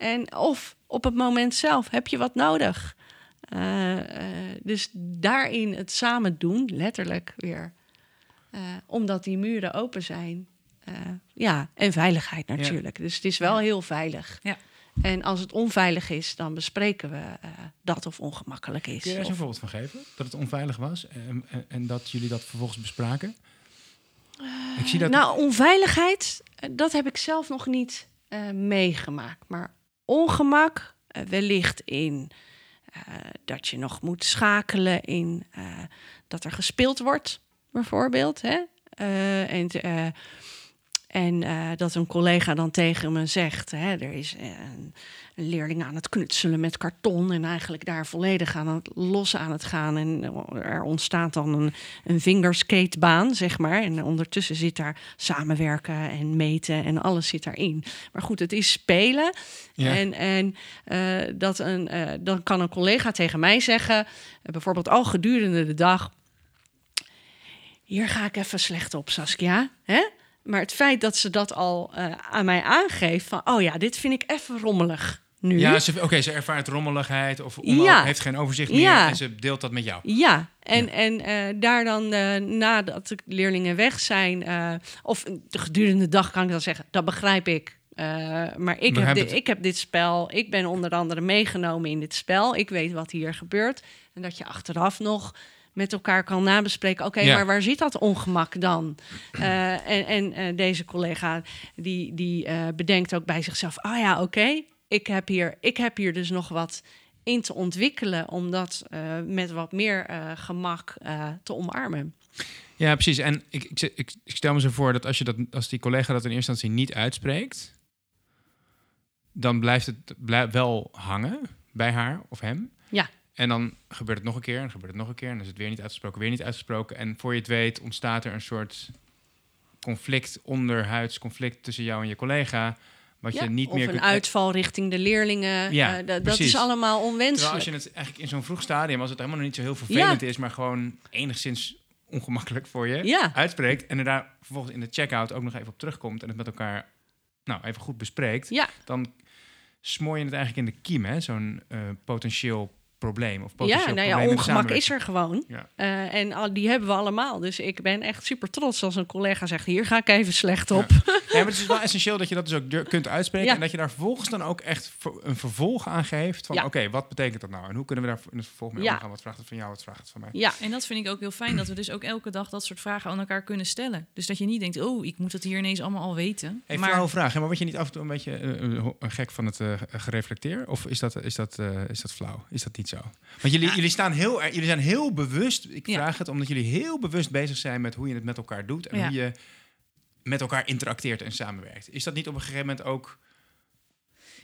En of op het moment zelf heb je wat nodig. Eh, eh, dus daarin het samen doen, letterlijk weer. Eh, omdat die muren open zijn. Ja, en veiligheid natuurlijk. Dus het is wel heel veilig. Ja. En als het onveilig is, dan bespreken we dat of ongemakkelijk is. Kun je eens een voorbeeld van geven? Dat het onveilig was en, en, en dat jullie dat vervolgens bespraken? Ik zie dat... Nou, onveiligheid, dat heb ik zelf nog niet meegemaakt. Maar ongemak, eh, wellicht in eh, dat je nog moet schakelen in eh, dat er gespeeld wordt, bijvoorbeeld. Hè? En en dat een collega dan tegen me zegt: hè, er is een, een leerling aan het knutselen met karton en eigenlijk daar volledig aan het los aan het gaan. En er ontstaat dan een, een fingerskatebaan, zeg maar. En ondertussen zit daar samenwerken en meten en alles zit daarin. Maar goed, het is spelen. Ja. En, en eh, dat een, eh, dan kan een collega tegen mij zeggen, eh, bijvoorbeeld al gedurende de dag. Hier ga ik even slecht op, Saskia. Hè? Maar het feit dat ze dat al eh, aan mij aangeeft van, oh ja, dit vind ik even rommelig nu. Ja, ze, oké, ze ervaart rommeligheid of Ja. heeft geen overzicht meer Ja. en ze deelt dat met jou. Ja, en, Ja. en eh, daar dan eh, nadat de leerlingen weg zijn, eh, of de gedurende dag kan ik dan zeggen, dat begrijp ik. Maar ik heb, dit, ik heb dit spel, ik ben onder andere meegenomen in dit spel. Ik weet wat hier gebeurt. En dat je achteraf nog met elkaar kan nabespreken. Oké, Ja. maar waar zit dat ongemak dan? En en deze collega die, die bedenkt ook bij zichzelf: ah ja, oké, ik heb hier, ik heb hier dus nog wat in te ontwikkelen om dat eh, met wat meer eh, gemak eh, te omarmen. Ja, precies. En ik, ik, ik, stel me zo voor dat als, je dat als die collega dat in eerste instantie niet uitspreekt, dan blijft het blij- wel hangen bij haar of hem. Ja. En dan gebeurt het nog een keer, en gebeurt het nog een keer, en dan is het weer niet uitgesproken, weer niet uitgesproken. En voor je het weet ontstaat er een soort conflict, onderhuids conflict tussen jou en je collega, wat Ja, je niet of meer een kunt- uitval richting de leerlingen. Ja, eh, da- dat is allemaal Terwijl onwenselijk. als je het eigenlijk in zo'n vroeg stadium, als het helemaal nog niet zo heel vervelend is, maar gewoon enigszins ongemakkelijk voor je Ja. uitspreekt en er daar vervolgens in de checkout ook nog even op terugkomt en het met elkaar nou, even goed bespreekt, Ja, dan smoor je het eigenlijk in de kiem, hè? Zo'n eh, potentieel probleem of ja nou ja, ongemak is er gewoon. Ja. Eh, en al, die hebben we allemaal. Dus ik ben echt super trots als een collega zegt... hier ga ik even slecht op. Ja, maar het is wel essentieel dat je dat dus ook kunt uitspreken. Ja. En dat je daar vervolgens dan ook echt een vervolg aan geeft. Van Ja. oké, wat betekent dat nou? En hoe kunnen we daar in het vervolg mee Ja. omgaan? Wat vraagt het van jou, wat vraagt het van mij? Ja, En dat vind ik ook heel fijn, dat we dus ook elke dag dat soort vragen aan elkaar kunnen stellen. Dus dat je niet denkt, oh, ik moet het hier ineens allemaal al weten. Hey, maar vraag, hè, maar word je niet af en toe een beetje eh, eh, gek van het eh, gereflecteer? Of is dat, is, dat, eh, is dat flauw? Is dat niet zo? Want jullie, jullie, staan heel, jullie zijn heel bewust, ik Ja. vraag het omdat jullie heel bewust bezig zijn met hoe je het met elkaar doet. En Ja. hoe je met elkaar interacteert en samenwerkt. Is dat niet op een gegeven moment ook...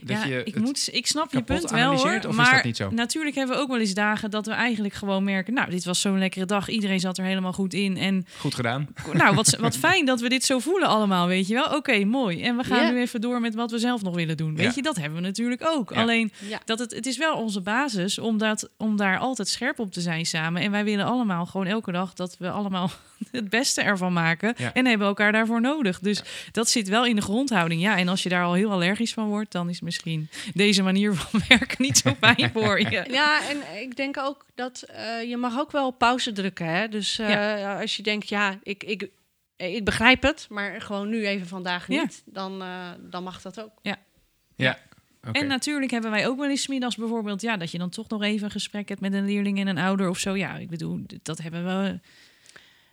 Dat ja, je ik, moet, ik snap je punt wel hoor. maar dat niet zo? natuurlijk hebben we ook wel eens dagen dat we eigenlijk gewoon merken... nou, dit was zo'n lekkere dag, iedereen zat er helemaal goed in. En Goed gedaan. nou, wat, wat fijn dat we dit zo voelen allemaal, weet je wel. Oké, mooi. En we gaan Ja. nu even door met wat we zelf nog willen doen. Weet Ja. je, dat hebben we natuurlijk ook. Ja. Alleen, ja. dat het, het is wel onze basis om, dat, om daar altijd scherp op te zijn samen. En wij willen allemaal gewoon elke dag dat we allemaal het beste ervan maken. Ja. En hebben elkaar daarvoor nodig. Dus dat zit wel in de grondhouding. Ja, en als je daar al heel allergisch van wordt, dan is misschien deze manier van werken niet zo fijn voor je. Ja, en ik denk ook dat eh, je mag ook wel pauze drukken. Hè? Dus eh, als je denkt, ja, ik, ik, ik begrijp het, maar gewoon nu even vandaag Ja. niet, dan, eh, dan mag dat ook. Ja. Oké. En natuurlijk hebben wij ook wel eens middags bijvoorbeeld, ja, dat je dan toch nog even een gesprek hebt met een leerling en een ouder of zo. Ja, ik bedoel, dat hebben we.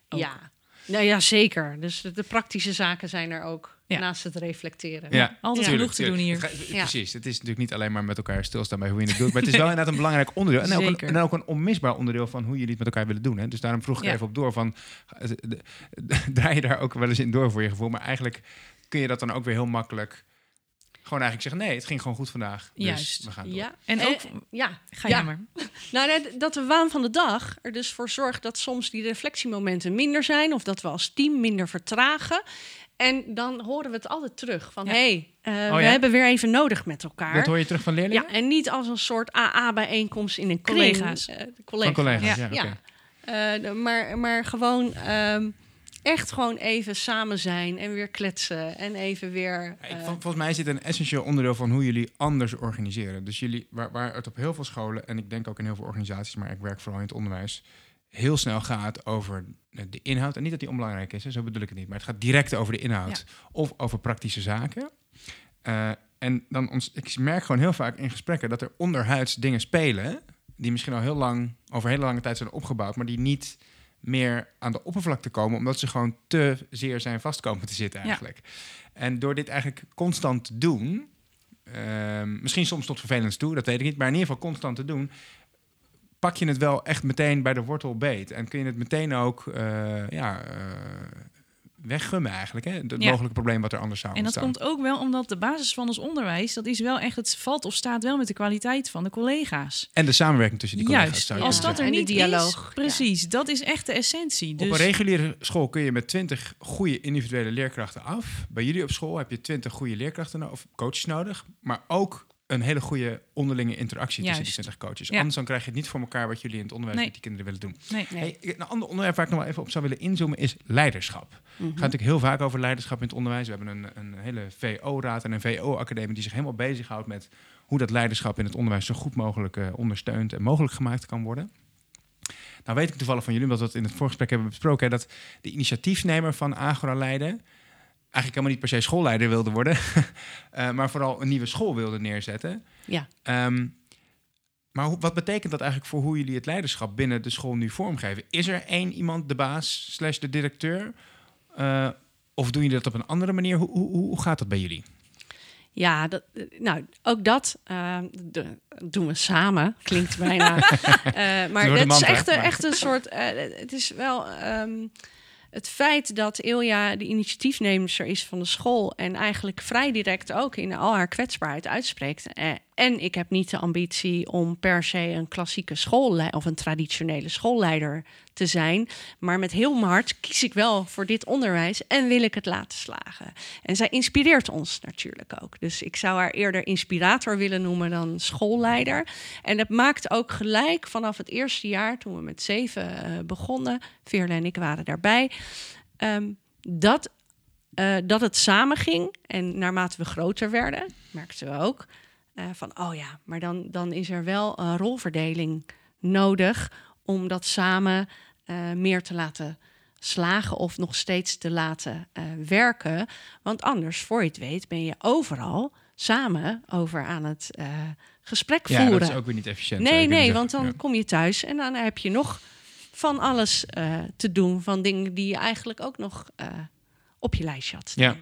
Ook. Ja. Nou ja, zeker. Dus de, de praktische zaken zijn er ook, Ja. naast het reflecteren. Ja, Altijd genoeg te doen hier. Precies. Het is natuurlijk niet alleen maar met elkaar stilstaan bij hoe je het doet. Maar het is wel inderdaad een belangrijk onderdeel. En ook een, en ook een onmisbaar onderdeel van hoe jullie het met elkaar willen doen. Hè? Dus daarom vroeg ik Ja. even op door van... eh, Draai je daar ook wel eens in door voor je gevoel. Maar eigenlijk kun je dat dan ook weer heel makkelijk... Gewoon eigenlijk zeggen, nee, het ging gewoon goed vandaag. Dus Juist. we gaan door. Ja. En ook- ja. Ga ja. jij maar. Nou, net dat de waan van de dag er dus voor zorgt dat soms die reflectiemomenten minder zijn, of dat we als team minder vertragen. En dan horen we het altijd terug van, Ja. hé, hey, eh, Oh we ja? hebben weer even nodig met elkaar. Dat hoor je terug van leerlingen? Ja, en niet als een soort AA-bijeenkomst in een kring. Collega's. Eh, de Van collega's. collega's, ja. Eh, maar, maar gewoon ehm, echt gewoon even samen zijn en weer kletsen en even weer... Ik, eh, volgens mij is dit een essentieel onderdeel van hoe jullie anders organiseren. Dus jullie, waar, waar het op heel veel scholen en ik denk ook in heel veel organisaties, maar ik werk vooral in het onderwijs, heel snel gaat over de inhoud. En niet dat die onbelangrijk is, hè, zo bedoel ik het niet, maar het gaat direct over de inhoud of over praktische zaken. Eh, en dan ons, ik merk gewoon heel vaak in gesprekken dat er onderhuids dingen spelen die misschien al heel lang, over hele lange tijd zijn opgebouwd, maar die niet meer aan de oppervlakte komen, omdat ze gewoon te zeer zijn vastkomen te zitten Ja. eigenlijk. En door dit eigenlijk constant te doen, ehm, misschien soms tot vervelend toe, dat weet ik niet, maar in ieder geval constant te doen, pak je het wel echt meteen bij de wortel beet. En kun je het meteen ook eh, ja, eh, weggummen eigenlijk, hè? het Ja. mogelijke probleem wat er anders zou En dat ontstaan. komt ook wel omdat de basis van ons onderwijs, dat is wel echt, het valt of staat wel met de kwaliteit van de collega's. En de samenwerking tussen die collega's. Juist, zou je als dat er niet dialoog, is, precies, dat is echt de essentie. Dus Op een reguliere school kun je met 20 goede individuele leerkrachten af. Bij jullie op school heb je 20 goede leerkrachten of coaches nodig, maar ook een hele goede onderlinge interactie tussen die Juist. 20 coaches. Ja. Anders dan krijg je het niet voor elkaar wat jullie in het onderwijs Nee. met die kinderen willen doen. nee. nee. Hey, een ander onderwerp waar ik nog wel even op zou willen inzoomen is leiderschap. Mhm. Het gaat natuurlijk heel vaak over leiderschap in het onderwijs. We hebben een, een hele VO-raad en een VO-academie die zich helemaal bezighoudt met hoe dat leiderschap in het onderwijs zo goed mogelijk eh, ondersteund en mogelijk gemaakt kan worden. Nou weet ik toevallig van jullie, omdat we dat in het voorgesprek hebben besproken, hè, dat de initiatiefnemer van Agora Leiden eigenlijk helemaal niet per se schoolleider wilde worden, eh, maar vooral een nieuwe school wilde neerzetten. Ja. Ehm, maar hoe, wat betekent dat eigenlijk voor hoe jullie het leiderschap binnen de school nu vormgeven? Is er één iemand de baas slash de directeur? Eh, of doen jullie dat op een andere manier? Hoe, hoe, hoe gaat dat bij jullie? Ja, dat, eh, nou, ook dat de- doen we samen. Klinkt bijna. Maar het is echt, echt een soort. het is wel. ehm, het feit dat Ilja de initiatiefnemer is van de school en eigenlijk vrij direct ook in al haar kwetsbaarheid uitspreekt, eh, En ik heb niet de ambitie om per se een klassieke schoolleider of een traditionele schoolleider te zijn. Maar met heel mijn hart kies ik wel voor dit onderwijs en wil ik het laten slagen. En zij inspireert ons natuurlijk ook. Dus ik zou haar eerder inspirator willen noemen dan schoolleider. En dat maakt ook gelijk vanaf het eerste jaar, toen we met zeven uh, begonnen, Veerle en ik waren daarbij, um, dat, uh, dat het samen ging. En naarmate we groter werden, merkten we ook. Uh, van, oh ja, maar dan, dan is er wel een rolverdeling nodig om dat samen uh, meer te laten slagen of nog steeds te laten uh, werken. Want anders, voor je het weet, ben je overal samen over aan het gesprek ja, voeren. dat is ook weer niet efficiënt. Nee, nee, want dan ja. kom je thuis en dan heb je nog van alles te doen. Van dingen die je eigenlijk ook nog op je lijstje had staan. Ja.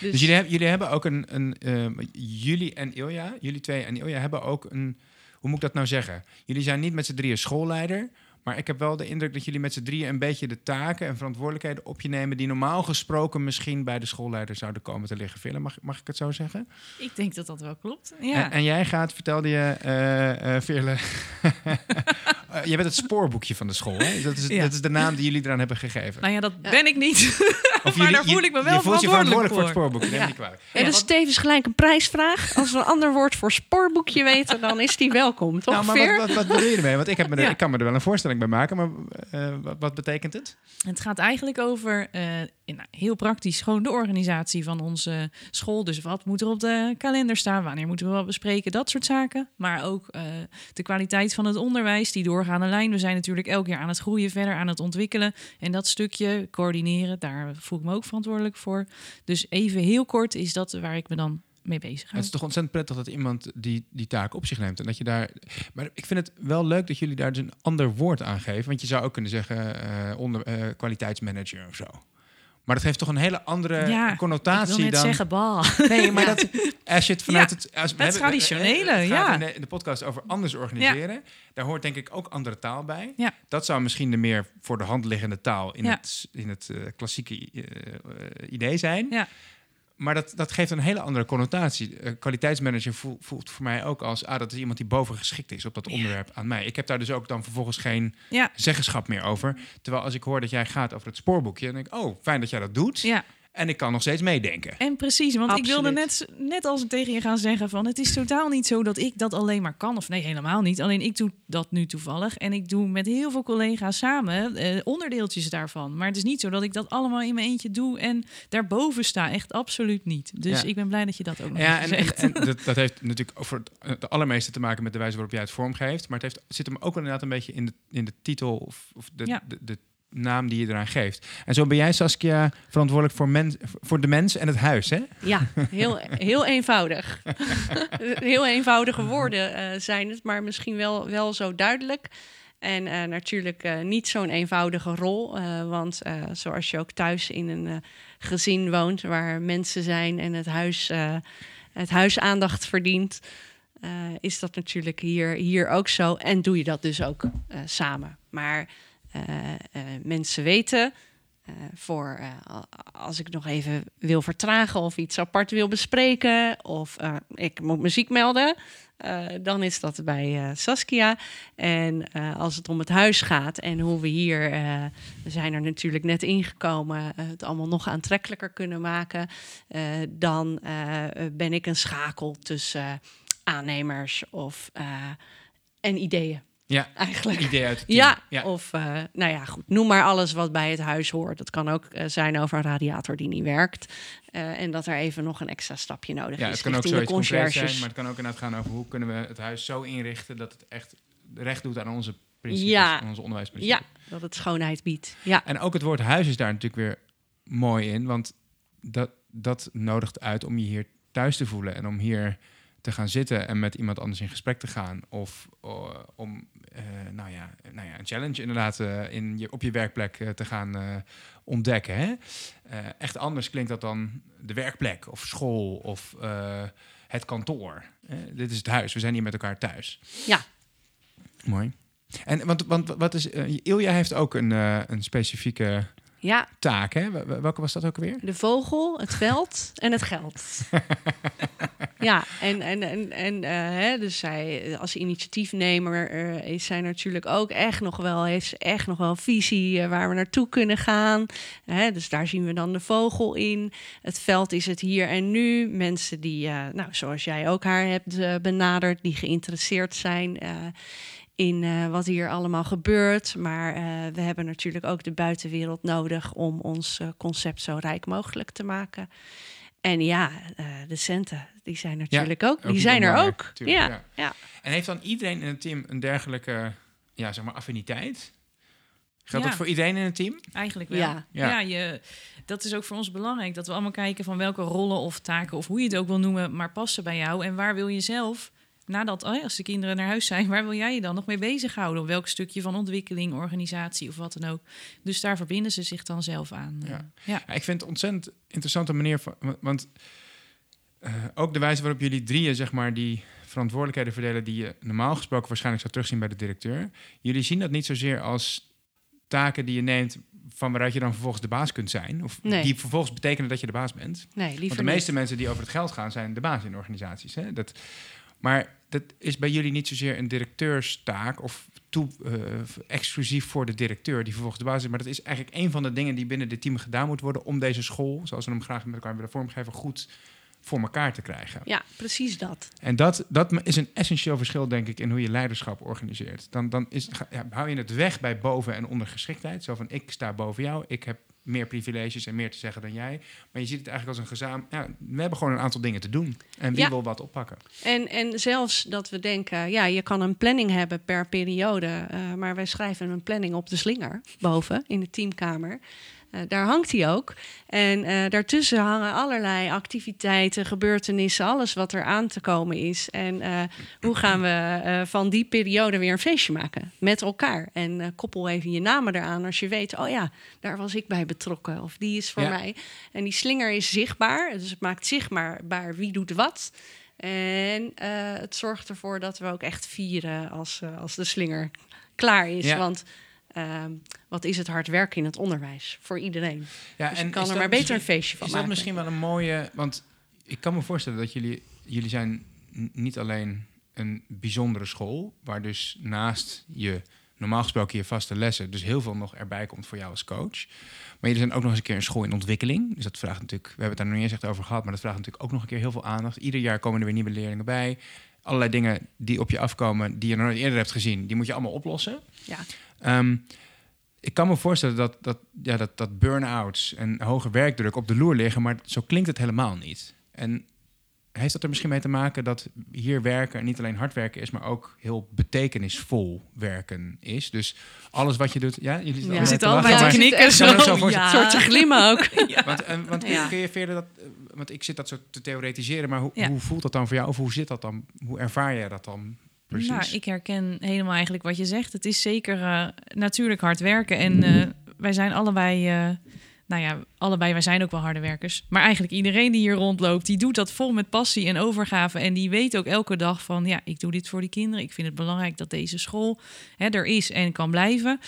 Dus, dus jullie, hebben, jullie hebben ook een, een uh, jullie en Ilja, jullie twee en Ilja hebben ook een, hoe moet ik dat nou zeggen? Jullie zijn niet met z'n drieën schoolleider, maar ik heb wel de indruk dat jullie met z'n drieën een beetje de taken en verantwoordelijkheden op je nemen die normaal gesproken misschien bij de schoolleider zouden komen te liggen. Villen, mag, mag ik het zo zeggen? Ik denk dat dat wel klopt. Ja. En, en jij gaat, vertelde je, uh, uh, Veerle, uh, je bent het spoorboekje van de school. Hè? Dat, is, ja. dat is de naam die jullie eraan hebben gegeven. Nou ja, dat ben ik niet. Of maar daar voel ik me wel je voelt je verantwoordelijk voor, voor het spoorboekje. Ja. Niet kwalijk. En dat is tevens gelijk een prijsvraag. Als we een ander woord voor spoorboekje weten, dan is die welkom, toch? Nou, maar wat, wat, wat bedoel je ermee? Want ik, heb me er, ja. ik kan me er wel een voorstelling bij maken, maar uh, wat, wat, betekent het? Het gaat eigenlijk over, uh, nou, heel praktisch, gewoon de organisatie van onze school. Dus wat moet er op de kalender staan? Wanneer moeten we wat bespreken? Dat soort zaken. Maar ook uh, de kwaliteit van het onderwijs, die doorgaande lijn. We zijn natuurlijk elk jaar aan het groeien, verder aan het ontwikkelen. En dat stukje coördineren, daar voel ik me ook verantwoordelijk voor. Dus even heel kort is dat waar ik me dan mee bezig ga. Het is toch ontzettend prettig dat iemand die, die taak op zich neemt. En dat je daar. Maar ik vind het wel leuk dat jullie daar dus een ander woord aan geven. Want je zou ook kunnen zeggen uh, onder, uh, kwaliteitsmanager of zo. Maar dat heeft toch een hele andere ja, connotatie ik wil dan. zeggen bal. Nee, maar ja. dat als je het vanuit Ja, het, als, het traditionele, het ja. in de, in de podcast over anders organiseren. Daar hoort denk ik ook andere taal bij. Ja. Dat zou misschien de meer voor de hand liggende taal in Ja. het, in het uh, klassieke uh, idee zijn. Maar dat, dat geeft een hele andere connotatie. Uh, kwaliteitsmanager voelt, voelt voor mij ook als... ah, dat is iemand die bovengeschikt is op dat onderwerp aan mij. Ik heb daar dus ook dan vervolgens geen Ja. zeggenschap meer over. Terwijl als ik hoor dat jij gaat over het spoorboekje... dan denk ik, oh, fijn dat jij dat doet. ja, En ik kan nog steeds meedenken. en precies. Want ik wilde net, net als tegen je gaan zeggen van... het is totaal niet zo dat ik dat alleen maar kan. Of nee, helemaal niet. Alleen ik doe dat nu toevallig. En ik doe met heel veel collega's samen eh, onderdeeltjes daarvan. Maar het is niet zo dat ik dat allemaal in mijn eentje doe... en daarboven sta. Echt absoluut niet. Dus Ja. ik ben blij dat je dat ook nog Ja, en, en, zegt. en dat, dat heeft natuurlijk voor het, het allermeeste te maken met de wijze waarop jij het vormgeeft. Maar het heeft, zit hem ook inderdaad een beetje in de, in de titel of, of de, Ja. de, de naam die je eraan geeft. En zo ben jij, Saskia, verantwoordelijk voor, voor de mens en het huis, hè? Ja, heel, heel eenvoudig. heel eenvoudige woorden eh, zijn het, maar misschien wel, wel zo duidelijk. En eh, natuurlijk eh, niet zo'n eenvoudige rol, want zoals je ook thuis in een gezin woont waar mensen zijn en het huis, het huis aandacht verdient, is dat natuurlijk hier, hier ook zo. En doe je dat dus ook samen. Maar mensen weten eh, voor eh, als ik nog even wil vertragen of iets apart wil bespreken of eh, ik moet muziek melden, eh, dan is dat bij eh, Saskia. En eh, als het om het huis gaat en hoe we hier, eh, we zijn er natuurlijk net ingekomen, eh, het allemaal nog aantrekkelijker kunnen maken, eh, dan eh, ben ik een schakel tussen eh, aannemers of eh, en ideeën Ja, eigenlijk. idee uit. Ja, ja. of eh, nou ja, goed. Noem maar alles wat bij het huis hoort. Dat kan ook eh, zijn over een radiator die niet werkt. eh, en dat er even nog een extra stapje nodig Ja, is. het kan ook zoiets conciërges. zijn, maar het kan ook inderdaad gaan over hoe kunnen we het huis zo inrichten dat het echt recht doet aan onze principes, Ja. aan onze onderwijsprincipes. Ja, dat het schoonheid biedt. Ja, En ook het woord huis is daar natuurlijk weer mooi in, want dat, dat nodigt uit om je hier thuis te voelen en om hier te gaan zitten en met iemand anders in gesprek te gaan. Of eh, om eh, nou ja, nou ja, een challenge inderdaad eh, in je, op je werkplek te gaan ontdekken. Hè? Echt anders klinkt dat dan de werkplek of school of het kantoor. Dit is het huis, we zijn hier met elkaar thuis. Ja. Mooi. En want, want wat is, Ilja heeft ook een, een specifieke ja, taak, hè? Wel- Welke was dat ook weer? de vogel, het veld en het geld. ja, en, en, en, en eh, hè, dus zij als initiatiefnemer uh, is zij natuurlijk ook echt nog wel, heeft echt nog wel visie waar we naartoe kunnen gaan. Hè, dus daar zien we dan de vogel in. Het veld is het hier en nu. Mensen die, nou, zoals jij ook haar hebt benaderd, die geïnteresseerd zijn in uh, wat hier allemaal gebeurt. Maar uh, we hebben natuurlijk ook de buitenwereld nodig om ons uh, concept zo rijk mogelijk te maken. En ja, de centen, die zijn natuurlijk ook. Die zijn er ook. Ja, ja, ja. En heeft dan iedereen in het team een dergelijke ja, zeg maar affiniteit? Geldt dat voor iedereen in het team? Eigenlijk wel. Ja, ja. je, dat is ook voor ons belangrijk. Dat we allemaal kijken van welke rollen of taken... of hoe je het ook wil noemen, maar passen bij jou. En waar wil je zelf nadat, oh als de kinderen naar huis zijn, waar wil jij je dan nog mee bezighouden? Op welk stukje van ontwikkeling, organisatie of wat dan ook. Dus daar verbinden ze zich dan zelf aan. Ja. Eh, ja. ik vind het ontzettend interessante manier van. Want uh, ook de wijze waarop jullie drieën, zeg maar, die verantwoordelijkheden verdelen, die je normaal gesproken waarschijnlijk zou terugzien bij de directeur. Jullie zien dat niet zozeer als taken die je neemt van waaruit je dan vervolgens de baas kunt zijn. Of nee. die vervolgens betekenen dat je de baas bent. Nee, liever Want de meeste mensen die over het geld gaan, zijn de baas in organisaties. Hè? Dat, maar dat is bij jullie niet zozeer een directeurstaak of toe, uh, exclusief voor de directeur die vervolgens de basis is. Maar dat is eigenlijk een van de dingen die binnen dit team gedaan moet worden om deze school, zoals we hem graag met elkaar willen vormgeven, goed voor elkaar te krijgen. Ja, precies dat. En dat, dat is een essentieel verschil, denk ik, in hoe je leiderschap organiseert. Dan, dan is, ja, hou je het weg bij boven- en ondergeschiktheid. Zo van, ik sta boven jou, ik heb meer privileges en meer te zeggen dan jij. Maar je ziet het eigenlijk als een gezamenlijk... Ja, we hebben gewoon een aantal dingen te doen. En wie wil wat oppakken? En, en zelfs dat we denken... Ja, je kan een planning hebben per periode. Uh, maar wij schrijven een planning op de slinger boven in de teamkamer. Uh, daar hangt hij ook. En uh, daartussen hangen allerlei activiteiten, gebeurtenissen, alles wat er aan te komen is. En uh, hoe gaan we van die periode weer een feestje maken met elkaar? En koppel even je namen eraan als je weet, oh ja, daar was ik bij betrokken of die is voor ja. mij. En die slinger is zichtbaar, dus het maakt zichtbaar wie doet wat. En het zorgt ervoor dat we ook echt vieren als, als de slinger klaar is. Ja. Want uh, wat is het hard werken in het onderwijs voor iedereen. Ja, dus en kan er maar beter een feestje van is maken. Is dat misschien wel een mooie... Want ik kan me voorstellen dat jullie... Jullie zijn niet alleen een bijzondere school... waar dus naast je normaal gesproken je vaste lessen... dus heel veel nog erbij komt voor jou als coach. Maar jullie zijn ook nog eens een keer een school in ontwikkeling. Dus dat vraagt natuurlijk... We hebben het daar nog niet eens echt over gehad... maar dat vraagt natuurlijk ook nog een keer heel veel aandacht. Ieder jaar komen er weer nieuwe leerlingen bij allerlei dingen die op je afkomen, die je nog nooit eerder hebt gezien, die moet je allemaal oplossen. Ja. Um, ik kan me voorstellen dat, dat, ja, dat, dat burn-outs en hoge werkdruk op de loer liggen, maar zo klinkt het helemaal niet. En heeft dat er misschien mee te maken dat hier werken niet alleen hard werken is, maar ook heel betekenisvol werken is? Dus alles wat je doet, ja, jullie ja. zitten allebei te knikken, zo, zo ja. soortje glimmen ook. ja. Want, en, want ja. kun je verder dat, want ik zit dat zo te theoretiseren, maar hoe, hoe voelt dat dan voor jou of hoe zit dat dan? Hoe ervaar jij dat dan? Precies. Nou, ik herken helemaal eigenlijk wat je zegt. Het is zeker uh, natuurlijk hard werken. En uh, wij zijn allebei, uh, nou ja, allebei, wij zijn ook wel harde werkers. Maar eigenlijk iedereen die hier rondloopt, die doet dat vol met passie en overgave. En die weet ook elke dag van, ja, ik doe dit voor die kinderen. Ik vind het belangrijk dat deze school hè, er is en kan blijven.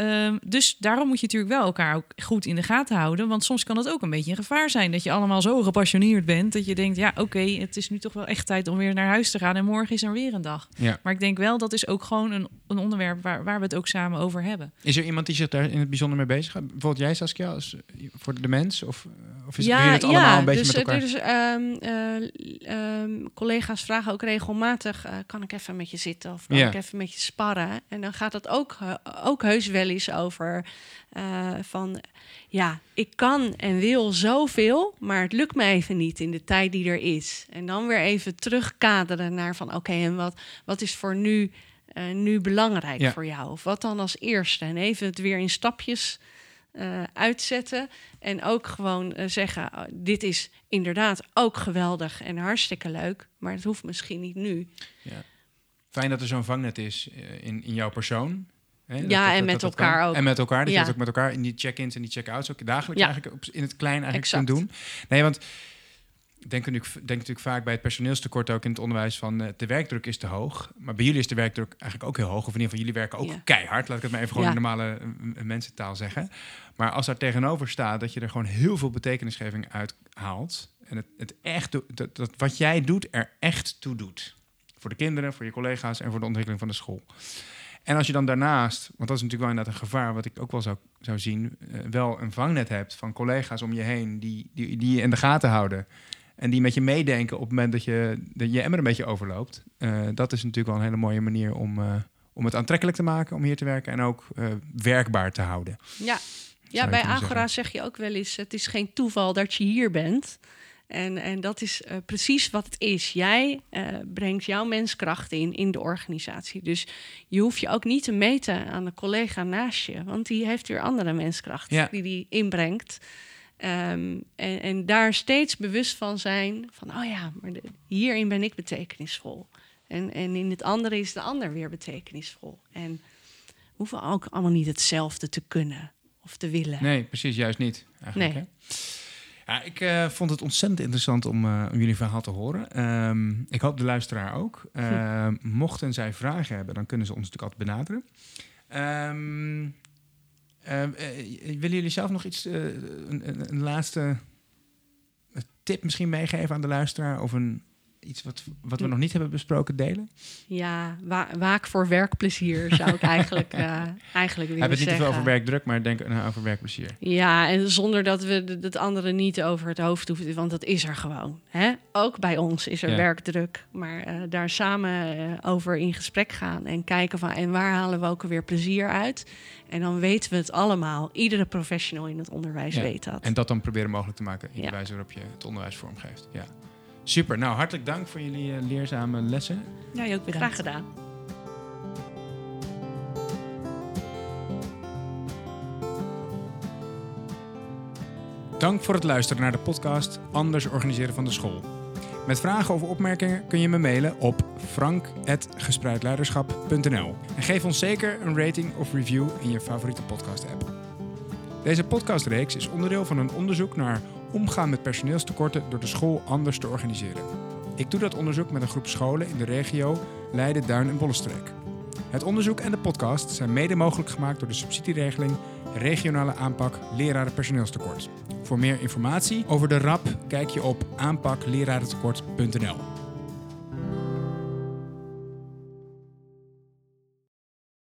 Um, dus daarom moet je natuurlijk wel elkaar ook goed in de gaten houden. Want soms kan het ook een beetje een gevaar zijn dat je allemaal zo gepassioneerd bent. Dat je denkt, ja, oké, okay, het is nu toch wel echt tijd om weer naar huis te gaan. En morgen is er weer een dag. Ja. Maar ik denk wel, dat is ook gewoon een, een onderwerp waar, waar we het ook samen over hebben. Is er iemand die zich daar in het bijzonder mee bezig gaat? Bijvoorbeeld jij, Saskia, als, voor de mens? Of, of is ja, het allemaal ja, een beetje dus, met elkaar? Dus, um, uh, um, collega's vragen ook regelmatig... Uh, kan ik even met je zitten of kan ja. ik even met je sparren? En dan gaat het ook, uh, ook heus wel eens over uh, van... ja, ik kan en wil zoveel, maar het lukt me even niet in de tijd die er is. En dan weer even terugkaderen naar van... oké, okay, en wat, wat is voor nu, uh, nu belangrijk ja. voor jou? Of wat dan als eerste? En even het weer in stapjes uh, uitzetten. En ook gewoon uh, zeggen: oh, dit is inderdaad ook geweldig en hartstikke leuk, maar het hoeft misschien niet nu. Ja. Fijn dat er zo'n vangnet is in, in jouw persoon. Hè? Ja, dat, en dat, met dat elkaar ook. En met elkaar. Dat ja. je ook met elkaar in die check-ins en die check-outs ook dagelijks ja. eigenlijk op, in het klein eigenlijk kunt doen. Nee, want denk, denk natuurlijk vaak bij het personeelstekort ook in het onderwijs van uh, de werkdruk is te hoog. Maar bij jullie is de werkdruk eigenlijk ook heel hoog. Of in ieder geval, jullie werken ook ja. keihard. Laat ik het maar even gewoon in normale uh, mensentaal zeggen. Maar als daar tegenover staat dat je er gewoon heel veel betekenisgeving uit haalt. En het, het echt, dat wat jij doet er echt toe doet. Voor de kinderen, voor je collega's en voor de ontwikkeling van de school. En als je dan daarnaast, want dat is natuurlijk wel inderdaad een gevaar, wat ik ook wel zou, zou zien, eh, wel een vangnet hebt van collega's om je heen die, die, die je in de gaten houden. En die met je meedenken op het moment dat je, dat je emmer een beetje overloopt. Eh, dat is natuurlijk wel een hele mooie manier om, eh, om het aantrekkelijk te maken om hier te werken en ook werkbaar te houden. Ja, ja bij Agora zeggen. zeg je ook wel eens: het is geen toeval dat je hier bent. En, en dat is eh, precies wat het is. Jij eh, brengt jouw menskracht in in de organisatie. Dus je hoeft je ook niet te meten aan de collega naast je, want die heeft weer andere menskracht Ja. die die inbrengt. Ehm, en, en daar steeds bewust van zijn: van oh ja, maar de- hierin ben ik betekenisvol. En, en in het andere is de ander weer betekenisvol. En we hoeven ook allemaal niet hetzelfde te kunnen of te willen. Nee, precies, juist niet. Eigenlijk, Nee. hè? Ja, ik eh, vond het ontzettend interessant om, eh, om jullie verhaal te horen. Ehm, ik hoop de luisteraar ook. Ehm, Mochten zij vragen hebben, dan kunnen ze ons natuurlijk altijd benaderen. Eh, willen jullie zelf nog iets, een, een, een laatste tip misschien meegeven aan de luisteraar? Of een, iets wat, wat we nog niet hebben besproken delen? Ja, wa- waak voor werkplezier zou ik eigenlijk, eh eigenlijk willen Heb het niet te zeggen. veel over werkdruk, maar denk nou, over werkplezier. Ja, en zonder dat we het andere niet over het hoofd hoeven, want dat is er gewoon. Hè? Ook bij ons is er Ja. werkdruk, maar eh, daar samen eh, over in gesprek gaan en kijken van en waar halen we ook weer plezier uit. En dan weten we het allemaal. Iedere professional in het onderwijs Ja, weet dat. En dat dan proberen mogelijk te maken in Ja. de wijze waarop je het onderwijs vormgeeft. Ja. Super. Nou, hartelijk dank voor jullie eh, leerzame lessen. Jij ook bedankt. Graag gedaan. Dank voor het luisteren naar de podcast Anders organiseren van de school. Met vragen of opmerkingen kun je me mailen op frank.gespreidleiderschap.nl. En geef ons zeker een rating of review in je favoriete podcast-app. Deze podcastreeks is onderdeel van een onderzoek naar omgaan met personeelstekorten door de school anders te organiseren. Ik doe dat onderzoek met een groep scholen in de regio Leiden, Duin en Bollenstreek. Het onderzoek en de podcast zijn mede mogelijk gemaakt door de subsidieregeling Regionale aanpak leraren personeelstekort. Voor meer informatie over de RAP kijk je op aanpaklerarentekort.nl.